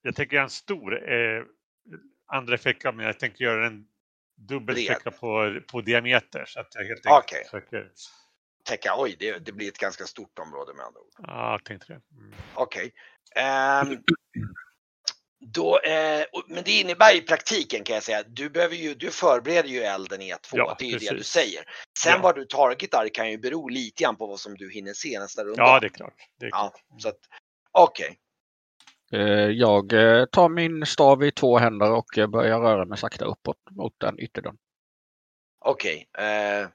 Jag tänker göra en stor eh, andra effekta, men jag tänker göra en dubbel effekta på, på diameter. Så att jag helt enkelt Okej. försöker... täcka, oj det, det blir ett ganska stort område med andra ord. Ja, jag tänkte det. Mm. Okej. Ehm, då, eh, men det innebär i praktiken kan jag säga, du, behöver ju, du förbereder ju elden i 1-2, Ja, det är ju det du precis. säger. Sen Ja. vad du targetar kan ju bero lite grann på vad som du hinner se nästa runda. Ja, det är klart. Det är Ja, klart. så att, okej. Eh, Jag eh, tar min stav i två händer och eh, börjar röra mig sakta uppåt mot den ytterdörren. Okej. eh,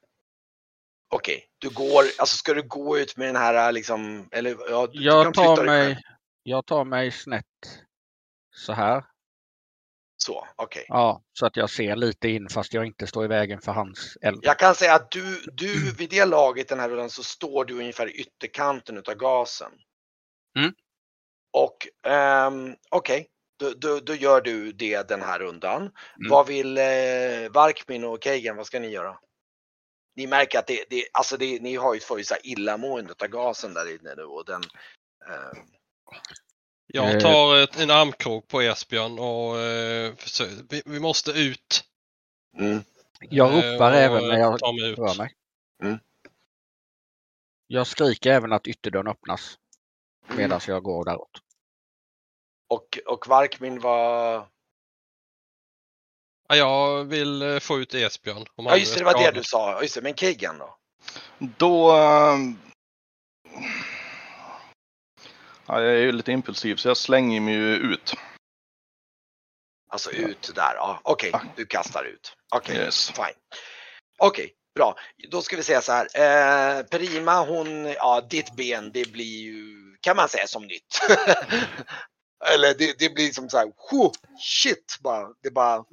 Okej, du går, alltså ska du gå ut med den här liksom, eller ja, du, du Jag flytta tar mig, jag tar mig snett så här. Så, okej. Ja, så att jag ser lite in fast jag inte står i vägen för hans eld. Jag kan säga att du, du vid det laget den här rundan så står du ungefär i ytterkanten utav gasen. Mm. Och um, okej, då, då, då gör du det den här rundan. Mm. Vad vill eh, Varkmin och Keigen, vad ska ni göra? Ni märker att det, det, alltså det, ni har ju här illamående av gasen där inne nu och den ehm, Jag Eh. tar ett, en armkrok på Esbjörn och eh, vi, vi måste ut. mm. Jag Eh, ropar och, även när eh, jag tar mig ut. rör mig. Mm. Jag skriker även att ytterdörren öppnas medan jag går däråt. Och, och Varkmin var... Ja, jag vill eh, få ut Esbjörn. Om Ja just det, det var det du sa. Just det, men Keigen då? Då... Ja, jag är ju lite impulsiv så jag slänger mig ju ut. Alltså ut där, ja. Okej, Ja. du kastar ut. Okej, Yes. fine. Okej, bra. Då ska vi säga så här. Eh, Prima, hon, ja ditt ben det blir ju, kan man säga som nytt. Eller det, det blir som så här, "Whew, shit bara. Det bara,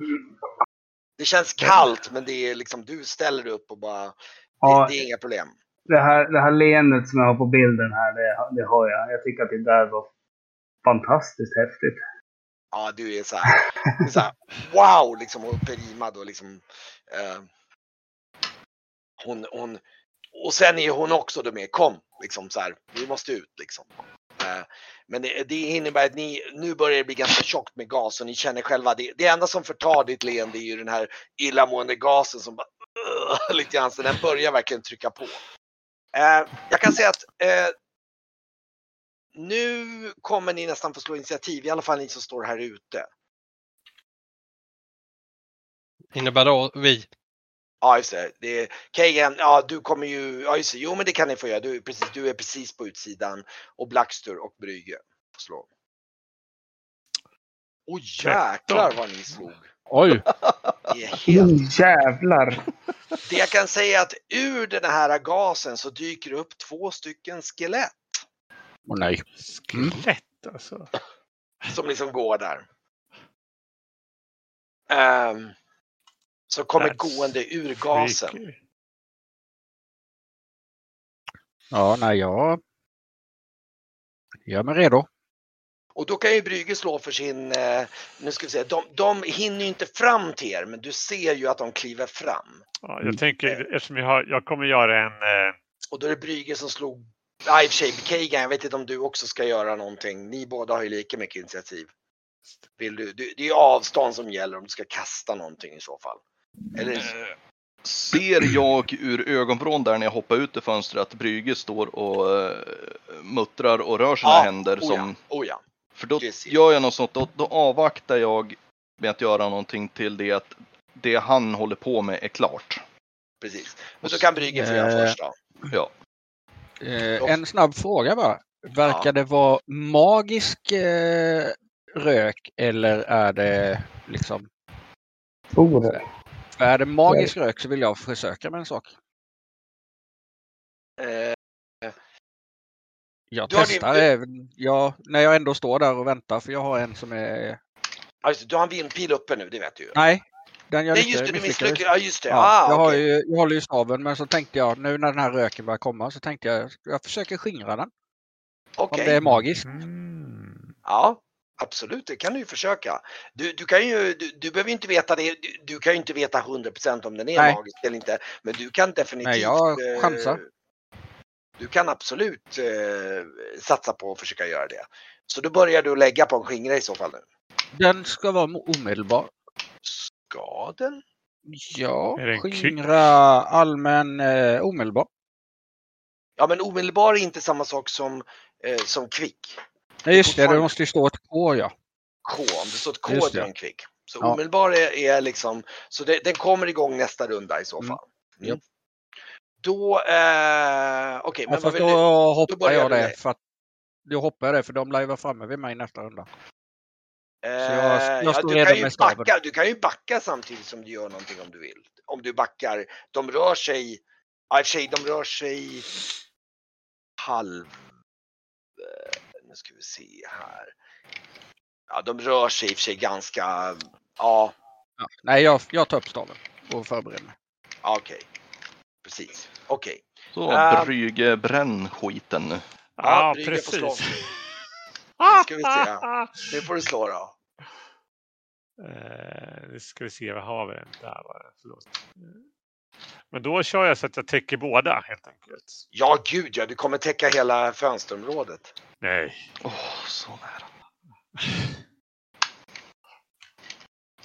det känns kallt men det är liksom, du ställer dig upp och bara, det, Ja, det är inga problem det här, det här leendet som jag har på bilden här, det, det har jag. Jag tycker att det där var fantastiskt häftigt. Ja, du är så här, är så här wow liksom och Perima då liksom. Eh, hon, hon, och sen är hon också då med, kom liksom så här, vi måste ut liksom. Eh, men det, det innebär att ni, nu börjar det bli ganska tjockt med gas och ni känner själva, det, det enda som förtar ditt leende är ju den här illamående gasen som bara, lite grann, så den börjar verkligen trycka på. Eh, jag kan säga att eh, nu kommer ni nästan få slå initiativ, i alla fall ni som står här ute. Innebär då vi. Ja, just det. det är, Keigen, ja du kommer ju, ja just det, jo men det kan ni få göra. Du, är precis, du är precis på utsidan. Och Blackstur och Brygge får slå. Åh jäklar vad ni slog. Oj! Det är helt... Oh, jävlar! Det jag kan säga är att ur den här gasen så dyker det upp två stycken skelett. Åh nej. Skelett alltså. som liksom går där. Ehm, som kommer That's gående ur gasen. Freaky. Ja, nej, jag gör mig redo. Och då kan ju Brygge slå för sin, eh, nu ska vi se, de, de hinner ju inte fram till er men du ser ju att de kliver fram. Ja, jag tänker, eftersom jag, har, jag kommer göra en... Eh, Och då är det Brygge som slog, ja i och för sig jag vet inte om du också ska göra någonting. Ni båda har ju lika mycket initiativ. Vill du, du det är avstånd som gäller om du ska kasta någonting i så fall. Eller, Eh, Ser jag ur ögonvrån där när jag hoppar ut i fönstret att Brygge står och uh, muttrar och rör sina Ja, händer oh som... ja, oh ja. För då ser gör jag något sånt, då, då avvaktar jag med att göra någonting till det att det han håller på med är klart. Precis. Men då kan Brygge få göra Eh, först då. Ja. Eh, en snabb fråga bara. Verkar det vara magisk eh, rök eller är det liksom... Tor. Är det magisk rök så vill jag försöka med en sak. Jag Du har din- testar även, ja, när jag ändå står där och väntar för jag har en som är... ja, just du har en vindpil uppe nu, det vet du ju. Nej, den jag Nej just det, du misslyckades. Ja just det. Ja, ah, jag, har okej. ju, jag håller ju staven men så tänkte jag nu när den här röken börjar komma så tänkte jag jag försöker skingra den. Okej. Om det är magiskt. mm, Ja, absolut, det kan du ju försöka. Du, du kan ju, du, du behöver inte veta det, du, du kan ju inte veta 100% om den är Nej. magisk eller inte. Men du kan definitivt. Nej, jag eh, chansar. Du kan absolut eh, satsa på att försöka göra det. Så då börjar du lägga på en skingra i så fall nu. Den ska vara omedelbar. Ska den? Ja, skingra allmän eh, omedelbar. Ja men omedelbar är inte samma sak som, eh, som kvick. Nej just det, det måste ju stå ett K ja. K, om det står ett K Just är en kvick. Så Ja. omedelbar är, är liksom, så det, den kommer igång nästa runda i så Mm. fall. Mm. Japp. Då, eh, okej ja men vad då du? hoppar jag det. För att, då hoppar jag det för de lär ju vara framme vid mig nästa runda. Eh, jag- jag ja, du, kan ju backa, du kan ju backa samtidigt som du gör någonting om du vill. Om du backar, de rör sig, ja i och för sig de rör sig halv, eh, nu ska vi se här. Ja, de rör sig i och för sig ganska... Ja, Ja. Nej, jag, jag tar upp staven och förbereder mig. okej. Precis. Okej. Så Äh. Brygge, bränn skiten nu. Ja, Brygge får slå. precis. Nu ska vi se. Nu får du slå då. Eh, Nu ska vi se, vad har vi? Där var det. Förlåt. Men då kör jag så att jag täcker båda helt enkelt. Ja, gud ja. Du kommer täcka hela fönsterområdet. Nej. Åh, så nära.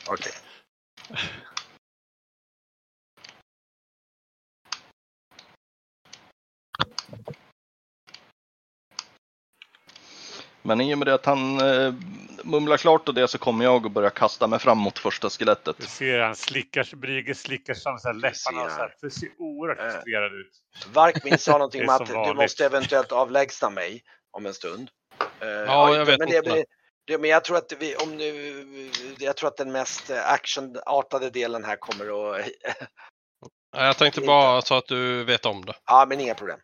Okej. Men i och med det att han eh, mumlar klart och det så kommer jag att börja kasta mig fram mot första Du skelettet. ser han slickar sig, Brygge slickar sig så här läpparna och så här. Det ser oerhört Eh. frustrerad ut. Varkmin sa någonting om att du måste eventuellt avlägsna mig om en stund. Eh, Ja, jag vet men, det, inte. det, men jag tror att vi, om nu, jag tror att den mest eh, actionartade delen här kommer att, Ja, Jag tänkte bara så att du vet om det. ja men inga problem.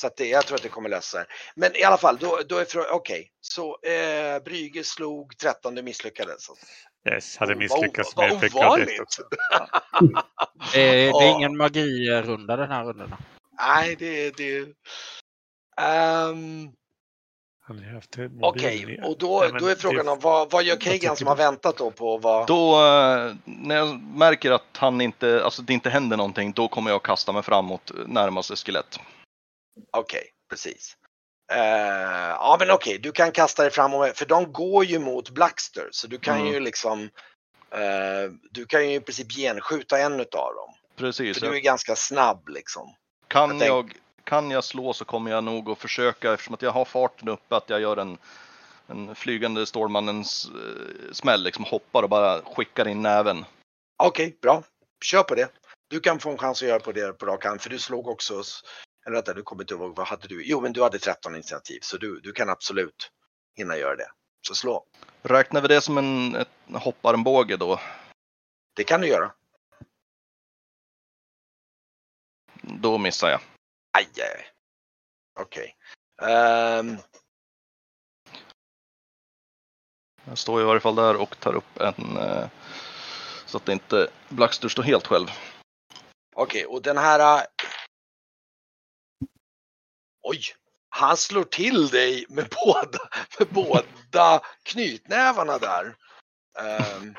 Så att det, jag tror att det kommer lösa sig. Men i alla fall, då, då är frågan, okej, så eh, Brygge slog 13, det misslyckades. Yes, hade Oh, misslyckats med jag ovanligt. också. Det är, det är ingen magirunda den här rundan. Nej, det, det, ehm, haft en mobil Okej, ner. och då, Nej, då är frågan det- om vad, vad gör Kagan som har det- väntat då på vad? Då, eh, när jag märker att han inte, alltså det inte händer någonting, då kommer jag att kasta mig fram mot närmaste skelett. Okej, precis. Eh, ja men okej, du kan kasta dig fram och för de går ju mot Blackster så du kan Mm. ju liksom eh, du kan ju i princip genskjuta en utav dem. Precis. För du är ganska snabb liksom. kan, jag jag, kan jag slå så kommer jag nog att försöka, eftersom att jag har farten uppe, att jag gör en, en flygande Stålmannens eh, smäll, liksom hoppar och bara skickar in näven. Okej, bra. Kör på det. Du kan få en chans att göra på det på rak hand för du slog också, eller vänta, du kommer inte ihåg, vad hade du? Jo men du hade 13 initiativ så du, du kan absolut hinna göra det. Så slå. Räknar vi det som en ett hopparmbåge då? Det kan du göra. Då missar jag. Aj, aj. Okej. Ehm, Jag står i varje fall där och tar upp en eh, så att det inte Blackster står helt själv. Okej, och den här... Oj! Han slår till dig med båda, med båda knytnävarna där. Ehm,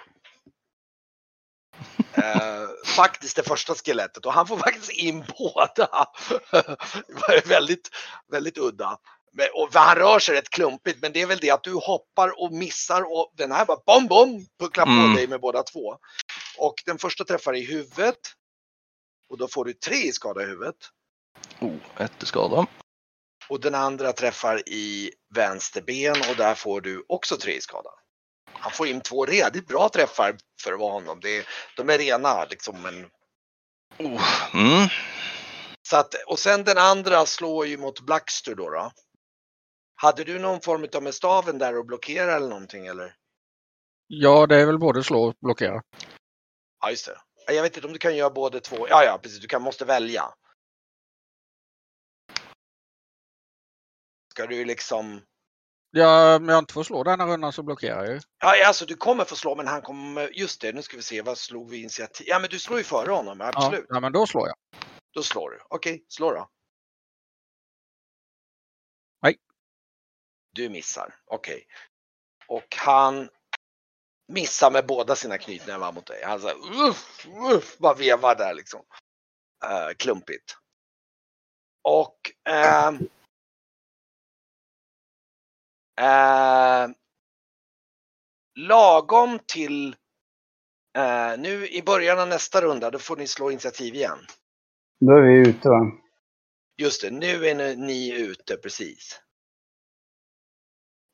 eh, faktiskt det första skelettet och han får faktiskt in båda. Väldigt, väldigt udda. Men, och han rör sig rätt klumpigt men det är väl det att du hoppar och missar och den här bara bom bom pucklar på Mm. dig med båda två. Och den första träffar i huvudet. Och då får du tre i skada i huvudet. Oh, ett i skada. Och den andra träffar i vänster ben och där får du också tre i skada. Han får in två redigt bra träffar för att vara honom. Det är, de är rena liksom. Men, Oh, mm. så att, och sen den andra slår ju mot Blackster då. då. Hade du någon form av med staven där och blockera eller någonting eller? Ja, det är väl både slå och blockera. Ja just det. Jag vet inte om du kan göra både två. Ja ja precis, du kan, måste välja. Ska du liksom Ja, om jag inte får slå denna rundan så blockerar jag ju. Ja, alltså du kommer få slå, men han kommer, just det, nu ska vi se, vad slog vi initiativ? Ja, men du slår ju före honom, absolut. Ja, ja, men då slår jag. Då slår du. Okej, slå då. Nej. Du missar, okej. Och han missar med båda sina knytnävar mot dig. Han såhär, uff, uff, bara vevar där liksom. Uh, klumpigt. Och ehm, eh, lagom till eh, nu i början av nästa runda, då får ni slå initiativ igen. Då är vi ute va? Just det, nu är ni, ni ute precis.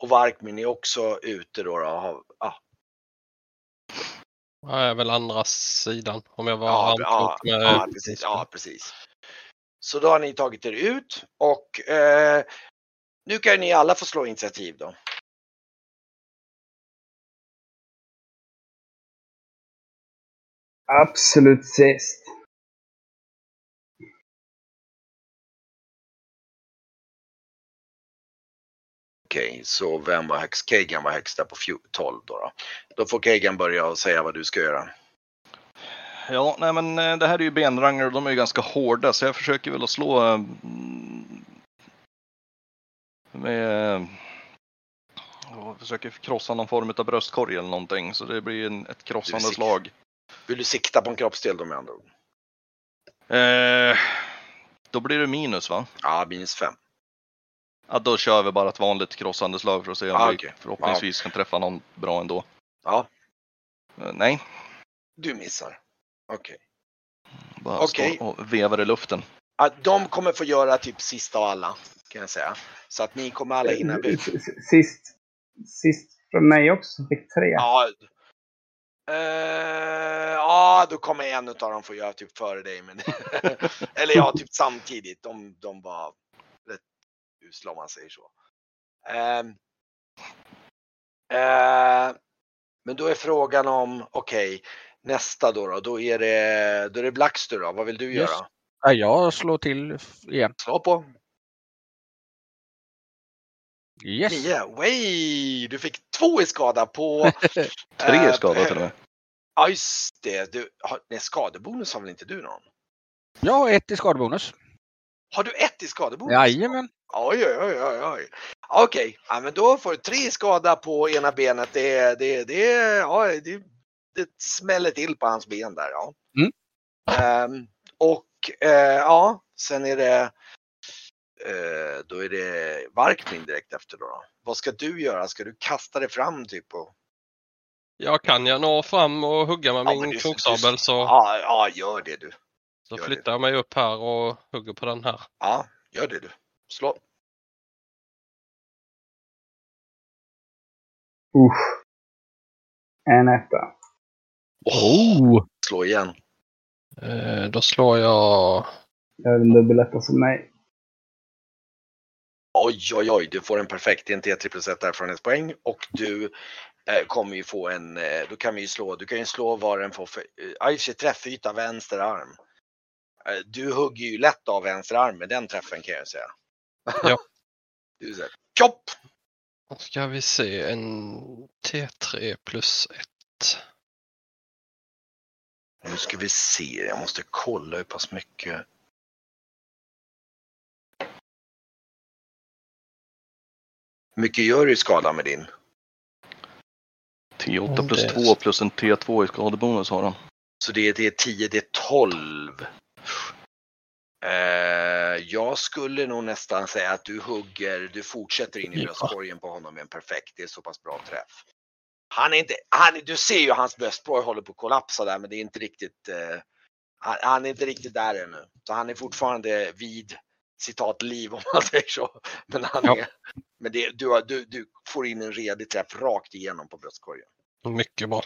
Och Varkmin är också ute då. då. Har- Ja, Jag är väl andra sidan om jag var ja, ja, med ja, precis, ja, precis. Så då har ni tagit er ut och eh, nu kan ni alla få slå initiativ då. Absolut sist. Okej, så vem var högst? Kagan var högst där på 12 då, då. Då får Kagan börja och säga vad du ska göra. Ja, nej men eh, det här är ju benrangare och de är ju ganska hårda så jag försöker väl att slå mm, med jag försöker krossa någon form av bröstkorg eller någonting så det blir en, ett krossande sik- slag. Vill du sikta på en kroppsdel då med andra ord? Eh, då blir det minus va? Ja, minus 5. Ja, då kör vi bara ett vanligt krossande slag för att se om Ah, vi okej. förhoppningsvis kan träffa någon bra ändå. Ja, Eh, nej, du missar. Okej. bara Okej. stå och vevar i luften. Ja, de kommer få göra typ sista av alla, kan jag säga. Så att ni kommer alla hinna bli. Sist, sist från mig också fick tre. Ja. Eh, ja, då kommer en av dem få göra typ före dig. Men Eller ja, typ samtidigt. De, de var rätt usla om man säger så. Ehm. Eh, men då är frågan om, okej, nästa då, då, då är det, då är det Blackster då. Vad vill du Yes. göra? Ja, jag slår till igen. Slå på. Yes. Nio. Way! Du fick två i skada på... Tre eh, skador till och med. Ja, just det. Du, har, nej, skadebonus har väl inte du någon? Jag har ett i skadebonus. Har du ett i skadebonus? Jajamän. Oj, oj, oj, oj. Okej, ja, men då får du tre skada på ena benet. Det, det, det, ja, det, det smäller till på hans ben där. Ja. Mm. Ehm, och eh, ja, sen är det eh, då är det Varkmin direkt efter då, då. Vad ska du göra? Ska du kasta dig fram typ? Och, Ja, kan jag nå fram och hugga med Ja, min du- kroksabel du- så, ja, ja, gör det du. så gör det. flyttar jag mig upp här och hugger på den här. Ja, gör det du. Slå. Usch. En etta. Oh! Slå igen. Eh, då slår jag... Jag har en dubbeletta som mig. Oj, oj, oj, du får en perfekt en T3 plus 1 erfarenhetspoäng och du eh, kommer ju få en, eh, då kan vi ju slå, du kan ju slå vad den får för, eh, ja, träffyta vänster arm. Du hugger ju lätt av vänster arm med den träffen kan jag säga. Ja. du säger! Då ska vi se en T3 plus 1. Nu ska vi se, jag måste kolla hur pass mycket. Hur mycket gör du i skada med din? T8 Mm, plus det- 2 plus en T2 i skadebonus har han. Så det är, det är 10, det är 12. Eh, jag skulle nog nästan säga att du hugger, du fortsätter in i bröstkorgen på honom med en perfekt. Det är så pass bra träff. Han är inte, han, du ser ju hans bröstkorg håller på att kollapsa där men det är inte riktigt, eh, han, han är inte riktigt där ännu. Så han är fortfarande vid citat liv om man säger så. Men, han Ja. är, men det, du, du, du får in en redig träff rakt igenom på bröstkorgen. Mycket bra.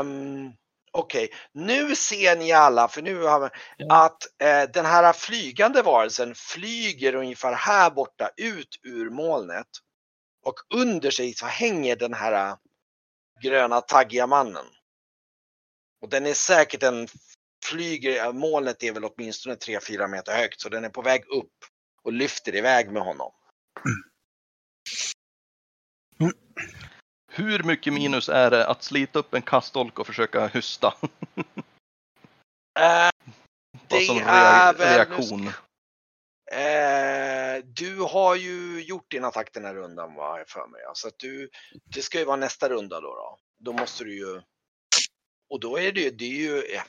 Um, Okej, nu ser ni alla, för nu har vi, Ja. att eh, den här flygande varelsen flyger ungefär här borta ut ur molnet. Och under sig så hänger den här eh, gröna taggiga mannen. Och den är säkert en flyger, molnet är väl åtminstone 3-4 meter högt så den är på väg upp och lyfter iväg med honom. Hur mycket minus är det att slita upp en kastolk och försöka hysta? Bara Det som är väl- reaktion. Eh, du har ju gjort din attack den här rundan vad jag för mig. Så att du, det ska ju vara nästa runda då. Då, då måste du ju. Och då är det ju, det är ju, ja,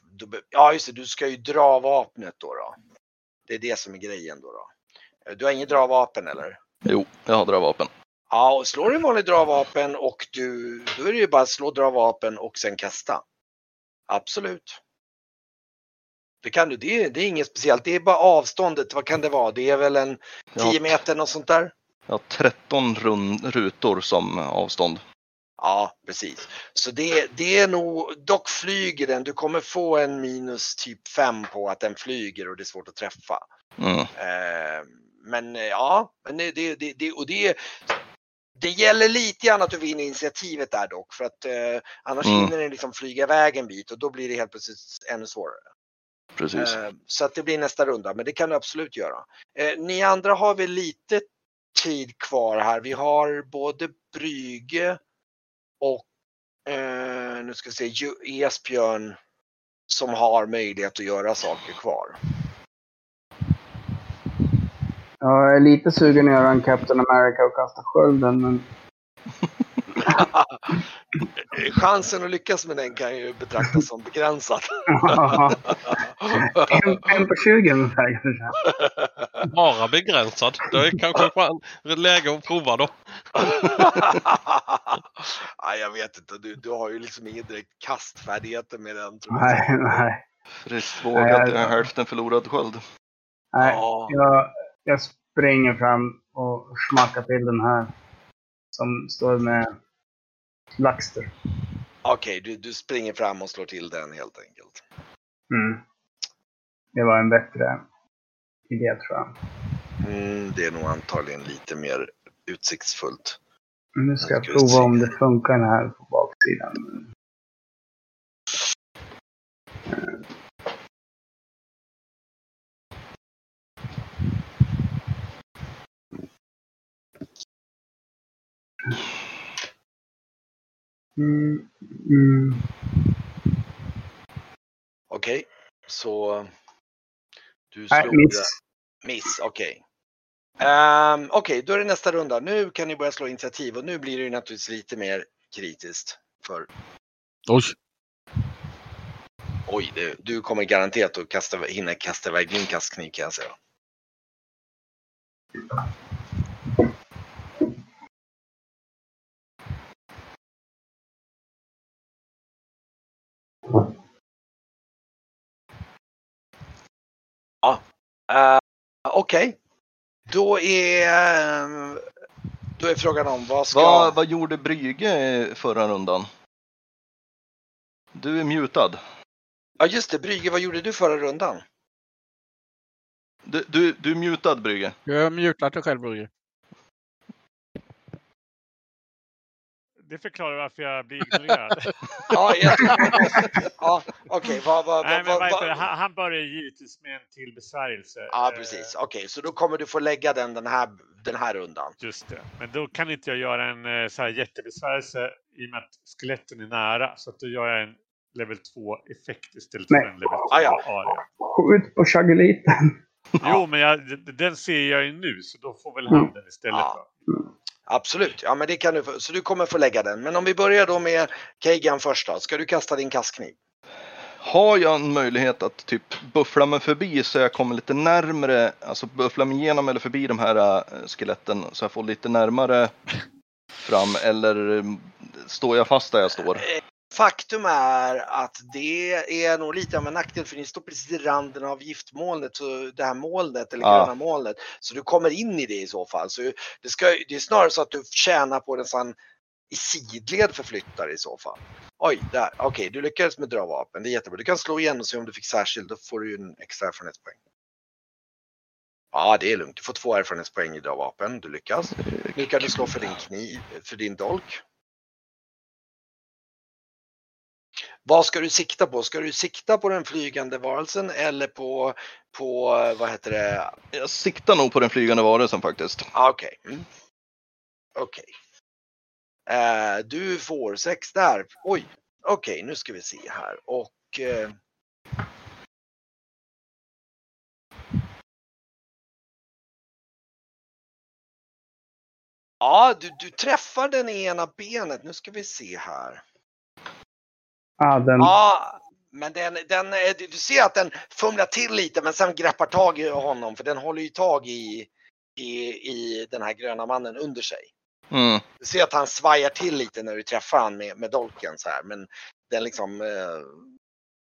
ja just det, du ska ju dra vapnet då. då. Det är det som är grejen då. då. Eh, Du har inget dravapen eller? Jo, jag har dragvapen. Ja, och slår du en vanlig dravapen och du, då är det ju bara att slå dravapen och sen kasta. Absolut. Det kan du, det är, det är inget speciellt. Det är bara avståndet, vad kan det vara? Det är väl en Jag har, 10 meter och sånt där? har 13 rund, rutor som avstånd. Ja, precis. Så det, det är nog, dock flyger den, du kommer få en minus typ 5 på att den flyger och det är svårt att träffa. Mm. Eh, men eh, ja, men det, det, det, och det, det gäller lite grann att du vinner initiativet där dock för att eh, annars Mm. hinner den liksom flyga iväg en bit och då blir det helt plötsligt ännu svårare. Precis. Eh, så att det blir nästa runda, men det kan du absolut göra. Eh, ni andra har väl lite tid kvar här. Vi har både Brygge och eh, nu ska vi se, Esbjörn som har möjlighet att göra saker kvar. Jag är lite sugen att göra en Captain America och kasta skölden, men Chansen att lyckas med den kan ju betraktas som begränsad. en, på 20 ungefär. Bara begränsad. Det är kanske läge att prova då. Nej, jag vet inte. Du, du har ju liksom ingen direkt kastfärdigheter med den. Tror jag. Nej, nej. Friskt Nej, vågat, jag- hälften förlorad sköld. nej. Ja. Jag, jag springer fram och smackar till den här. Som står med Laxter. Okej, du, du springer fram och slår till den helt enkelt. Mm. Det var en bättre idé tror jag. Mm, det är nog antagligen lite mer utsiktsfullt. Nu ska jag prova om det funkar här på baksidan. Mm, mm. Okej, så du Nej, slog miss. miss. Okej. Ehm, Okej, då är det nästa runda. Nu kan ni börja slå initiativ och nu blir det ju naturligtvis lite mer kritiskt. För Oj. oj, det, du kommer garanterat att kasta, hinna kasta iväg din kastkniv kan jag säga. Ja, eh, okej. Då är, eh, då är frågan om vad ska... Vad, vad gjorde Brygge förra rundan? Du är mutad. Ja just det, Brygge, vad gjorde du förra rundan? Du, du, du är mutad Brygge. Jag har mutat dig själv, Brygge. Det förklarar varför jag blir ignorerad. Ja, jag ja okej, vad, heter det? vad, Han, han börjar givetvis med en till besvärjelse. Ja, Eh, precis. Okej, så då kommer du få lägga den den här, den här rundan. Just det. Men då kan inte jag göra en eh, så här jättebesvärjelse i och med att skeletten är nära. Så att då gör jag en level 2 effekt istället för en level 2 Ah, ja. area. Skjut på chageliten. Jo, men jag, den ser jag ju nu så då får väl Mm. han den istället. Ja. Absolut, ja men det kan du få, så du kommer få lägga den. Men om vi börjar då med Kagan först då. Ska du kasta din kastkniv? Har jag en möjlighet att typ buffla mig förbi så jag kommer lite närmre, alltså buffla mig igenom eller förbi de här äh, skeletten så jag får lite närmare fram eller äh, står jag fast där jag står? Faktum är att det är nog lite av en nackdel för ni står precis i randen av giftmolnet, så det här molnet eller Ja. gröna molnet. Så du kommer in i det i så fall. Så det, ska, det är snarare så att du tjänar på nästan i sidled förflyttare i så fall. Oj, där. Okej, du lyckades med dra vapen. Det är jättebra. Du kan slå igen och se om du fick särskild. Då får du en extra erfarenhetspoäng. Ja, det är lugnt. Du får två erfarenhetspoäng i dra vapen. Du lyckas. Nu kan du slå för din kniv, för din dolk. Vad ska du sikta på? Ska du sikta på den flygande varelsen eller på, på vad heter det? Jag siktar nog på den flygande varelsen faktiskt. Ah, Okej. Mm. Okej. Eh, du får sex där. Oj. Okej, nu ska vi se här och eh, Ja, du, du träffar den ena benet. Nu ska vi se här. Ah, den, Ja, men den, den, eh, du ser att den fumlar till lite men sen greppar tag i honom för den håller ju tag i, i, i den här gröna mannen under sig. Mm. Du ser att han svajar till lite när du träffar han med, med dolken så här men den liksom eh,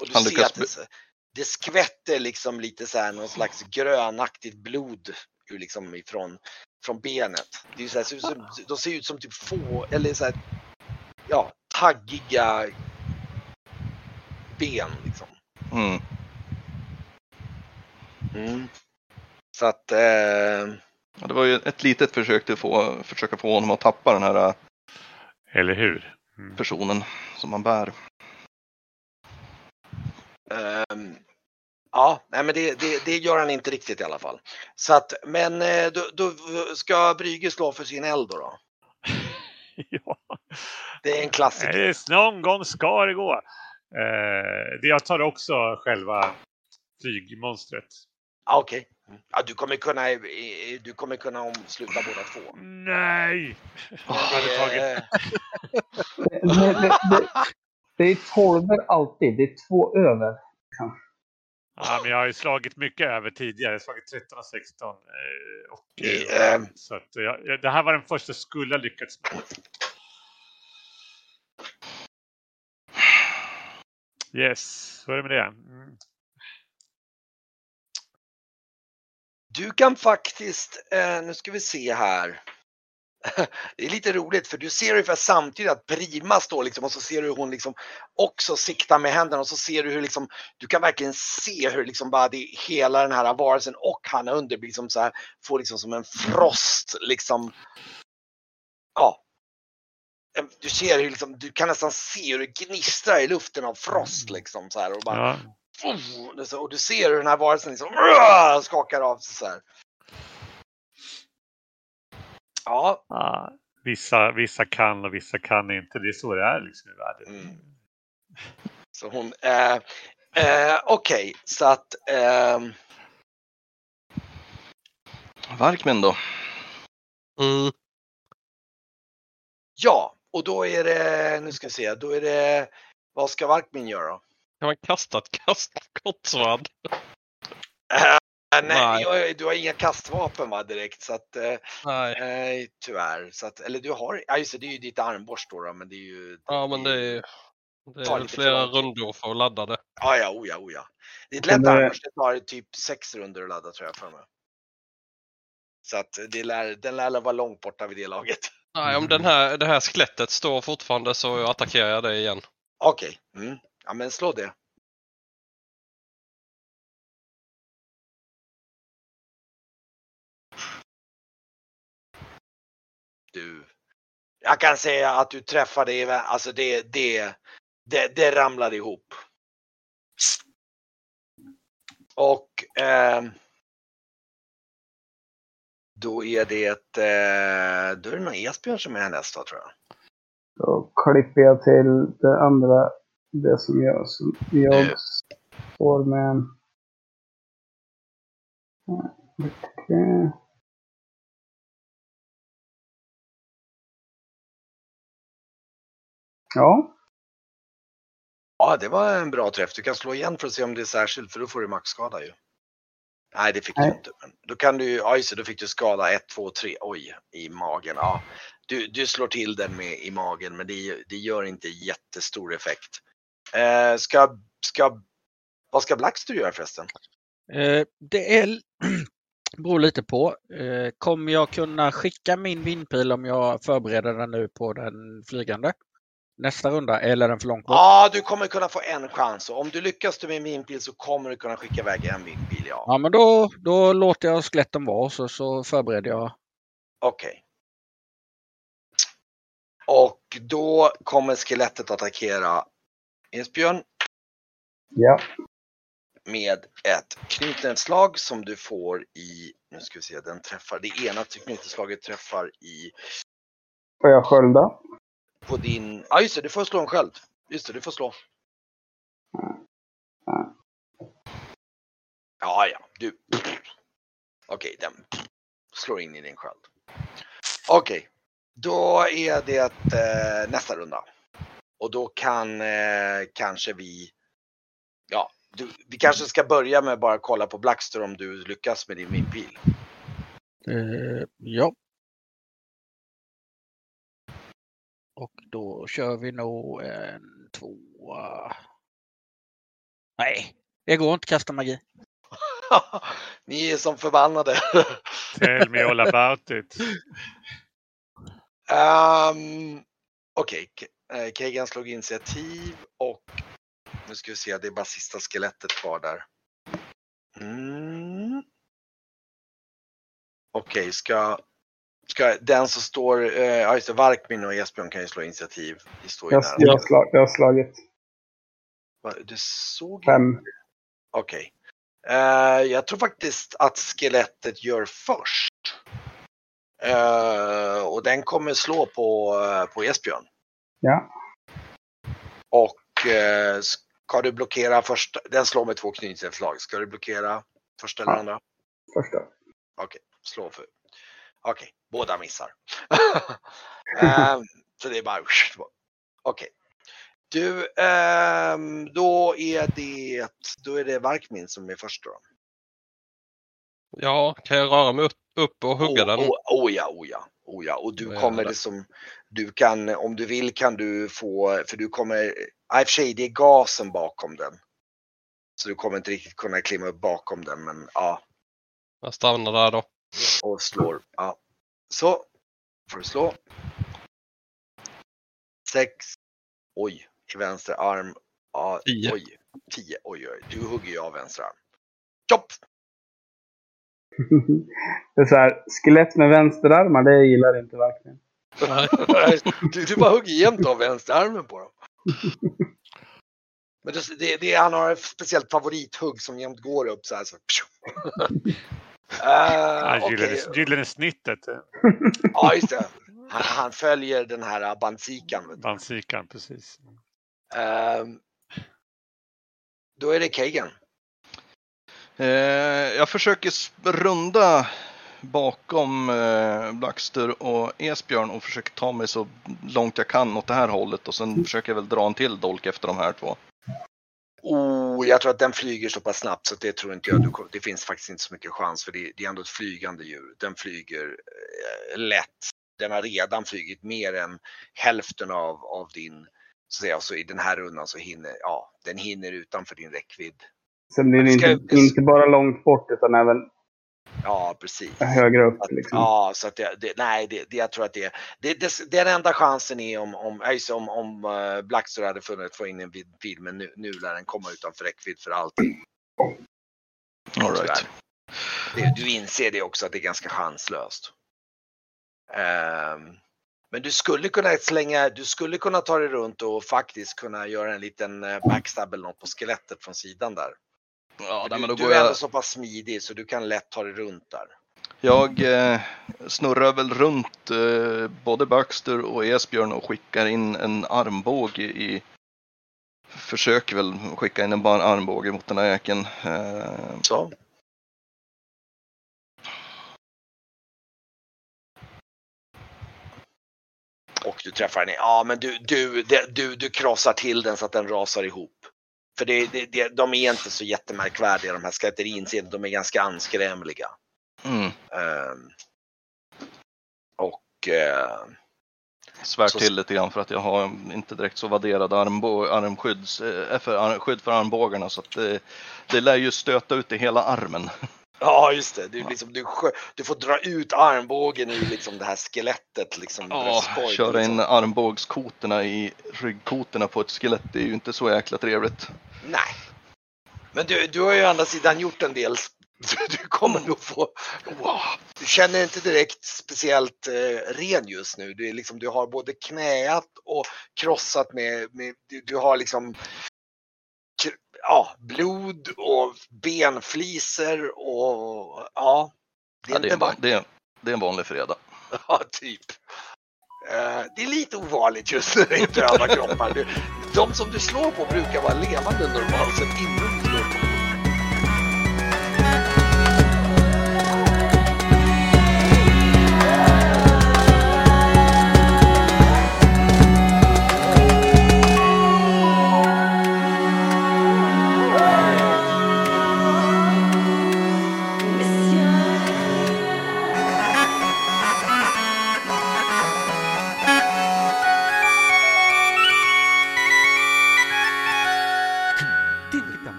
och du Han ser lyckas att det, det skvätter liksom lite så här någon slags grönaktigt blod ur liksom ifrån från benet. Det är så här, så, så, de ser ut som typ få eller så här, ja, taggiga ben liksom. Mm. Mm. Så att eh, Ja, det var ju ett litet försök att få, försöka få honom att tappa den här äh, Eller hur? Mm. personen som man bär. ehm, Ja, nej men det, det, det gör han inte riktigt i alla fall. Så att, men eh, då, då ska Brygge slå för sin eld då. då. ja. Det är en klassiker. Någon gång ska det gå. Eh, det jag tar också själva flygmonstret. Ah, Okej. Mm. Ja, du kommer kunna, eh, du kommer kunna omsluta båda två. Nej! Eh, Det, det, det, det är tolver alltid. Det är två över. Ja, men jag har ju slagit mycket över tidigare. Jag har slagit 13 och 16. eh, Och, Eh, eh, så att jag, jag- det här var den första jag skulle ha lyckats med. Yes, så är det med det. Mm. Du kan faktiskt, eh, nu ska vi se här. Det är lite roligt för du ser ungefär samtidigt att Prima står liksom och så ser du hur hon liksom också siktar med händerna och så ser du hur liksom du kan verkligen se hur liksom bara det hela den här varelsen och Hanna under blir liksom så här får liksom som en frost liksom. Ja. Du ser hur liksom, du kan nästan se hur det gnistrar i luften av frost liksom så här och bara Ja. Oh, och du ser hur den här varelsen liksom skakar av sig så här. Ja, Ja, vissa, vissa kan och vissa kan inte. Det är så det är liksom i världen. Mm. så hon... Eh, eh, Okej, så att... ehm, Varkmin då? Mm. ja, och då är det... Nu ska vi se. Då är det... Vad ska Varkmin göra? Kan man kasta ett kastkottsvärd? Eh, nej, Nej. jag- du har inga kastvapen va direkt så att... Eh, Nej. nej, tyvärr. Så att, eller du har... Ja, just det, det är ju ditt armborst då, då men det är ju... Ja, men det är, det tar är flera rundor för att ladda det. Ja, ja, oja, oja. Det är ett Men lätt det- armborst. Det tar typ sex runder att ladda tror jag för mig. Så att det lär, den lär vara långt borta vid det laget. Nej, om den här, det här skelettet står fortfarande så attackerar jag det igen. Okej, mm. ja men slå det. Du, jag kan säga att du träffade, i- alltså det, det, det, det ramlade ihop. Och eh då är det, eh, då är det nog Esbjörn som är nästa tror jag. Då klipper jag till det andra. Det som jag, som jag får med en... Okej. Ja, Ja, det var en bra träff. Du kan slå igen för att se om det är särskilt, för då får du maxskada ju. Nej, det fick Nej. du inte. Men då kan du ja just det, då fick du skada 1, 2, 3, oj, i magen. Ja, du, du slår till den med i magen, men det, det gör inte jättestor effekt. Eh, ska, ska, vad ska Blackster göra förresten? Eh, det är, beror lite på. Eh, kommer jag kunna skicka min vindpil om jag förbereder den nu på den flygande? Nästa runda eller den för långt bort? Ja, du kommer kunna få en chans. Och om du lyckas med en vindpil så kommer du kunna skicka iväg en vindpil, ja. Ja, men då, då låter jag skeletten vara så, så förbereder jag. Okej. Och då kommer skelettet attackera Esbjörn ja. med ett knytnävsslag som du får i, nu ska vi se, den träffar, det ena knytnävsslaget träffar i, Får jag skölda? På din, ja just det, du får slå en sköld. Just det, du får slå. Ja, ja, du. Okej, den slår in i din sköld. Okej, då är det eh, nästa runda. Och då kan eh, kanske vi, ja, du, vi kanske ska börja med bara kolla på Blackster om du lyckas med din vindpil. Eh, ja. Och då kör vi nog en tvåa. Nej, det går inte att kasta magi. Ni är som förbannade. Tell me all about it. Um, Okej, Ke- eh, Kegan slog initiativ och nu ska vi se, det är bara sista skelettet kvar där. Mm. Okej, ska, ska den som står, eh, ja just det, Varkmin och Esbjörn kan ju slå initiativ. Det står ju Jag, nära. jag, slag, jag har slagit Va, Du såg fem. Okej. Eh, jag tror faktiskt att skelettet gör först. Eh, och den kommer slå på, eh, på Esbjörn. Ja. Och eh, ska du blockera första, den slår med två knytnävsslag. Ska du blockera första eller Ja. andra? Första. Okej, slå för. Okej, båda missar. Ehm, så det är bara... Okej. Du, ehm, då är det, då är det Varkmin som är först då. Ja, kan jag röra mig upp, upp och hugga oh, den? Oh, oh ja, oh ja, oh ja. Och du gör kommer det. liksom, du kan, om du vill kan du få, för du kommer, i och för sig det är gasen bakom den. Så du kommer inte riktigt kunna klimma upp bakom den, men ja, Jag stannar där då. Och slår. Ja. Så, får du slå. Sex. Oj, i vänster arm. Ja, Tio. Oj, tio. Oj, oj, du hugger ju av vänster arm. Jopp! det är så här, skelett med vänsterarmar, det gillar inte verkligen. Du, du bara hugger jämt av vänsterarmen på dem. Men det, det, det, han har ett speciellt favorithugg som jämt går upp så här. Så, uh, gyllene, okej. gyllene snittet. Ja, just det. Han, han följer den här bandsikan. vet du. Bandsikan, precis. Ehm, då är det Kagan. Eh, jag försöker runda bakom eh, Blackster och Esbjörn och försöker ta mig så långt jag kan åt det här hållet och sen försöker jag väl dra en till dolk efter de här två. Oh, jag tror att den flyger så pass snabbt så det tror inte jag. Det finns faktiskt inte så mycket chans för det, det är ändå ett flygande djur. Den flyger eh, lätt. Den har redan flugit mer än hälften av, av din, så att säga, så i den här rundan så hinner, ja, den hinner utanför din räckvidd. Sen blir Ska- inte, inte bara långt bort utan även Ja, precis. högre upp. Att, Liksom. Ja, så att det, det, nej, det, det, jag tror att det, det, det, den enda chansen är om, om, just om, om uh, Blackster hade funnit få in en vid- bil, men nu, nu lär den komma utanför räckvidd för allting. All right. Du inser det också att det är ganska chanslöst. Ehm, men du skulle kunna slänga, du skulle kunna ta dig runt och faktiskt kunna göra en liten eh, backstab eller något på skelettet från sidan där. Ja, du du är ändå jag, så pass smidig så du kan lätt ta dig runt där. jag eh, snurrar väl runt eh, både Baxter och Esbjörn och skickar in en armbåge i Försöker väl skicka in en bara armbåge mot den här jäkeln. Eh, Så. Och du träffar den. Ja, men du, du, du, du krossar till den så att den rasar ihop. För det, det, det, de är inte så jättemärkvärdiga de här skeletterinserna. De är ganska anskrämliga. mm, Ehm, och eh, svär Så- till lite grann för att jag har inte direkt så vadderad armbå, armskydds, eh, för, ar, skydd för armbågarna så att det, det lär ju stöta ut i hela armen. ja, just det. Du, liksom, du, du får dra ut armbågen ur liksom, det här skelettet. Liksom, Ja, köra in liksom. armbågskotorna i ryggkotorna på ett skelett det är ju inte så jäkla trevligt. Nej. Men du, du har ju å andra sidan gjort en del. Du kommer nog få... Wow. Du känner inte direkt speciellt eh, ren just nu. Du, liksom, du har både knäat och krossat med... med du, du har liksom ja, blod och benfliser och ja. Det är Ja, det, är en, van- det, är, det är en vanlig fredag. Ja, typ. Eh, det är lite ovanligt just när det är döda kroppar. De som du slår på brukar vara levande normalt sett innan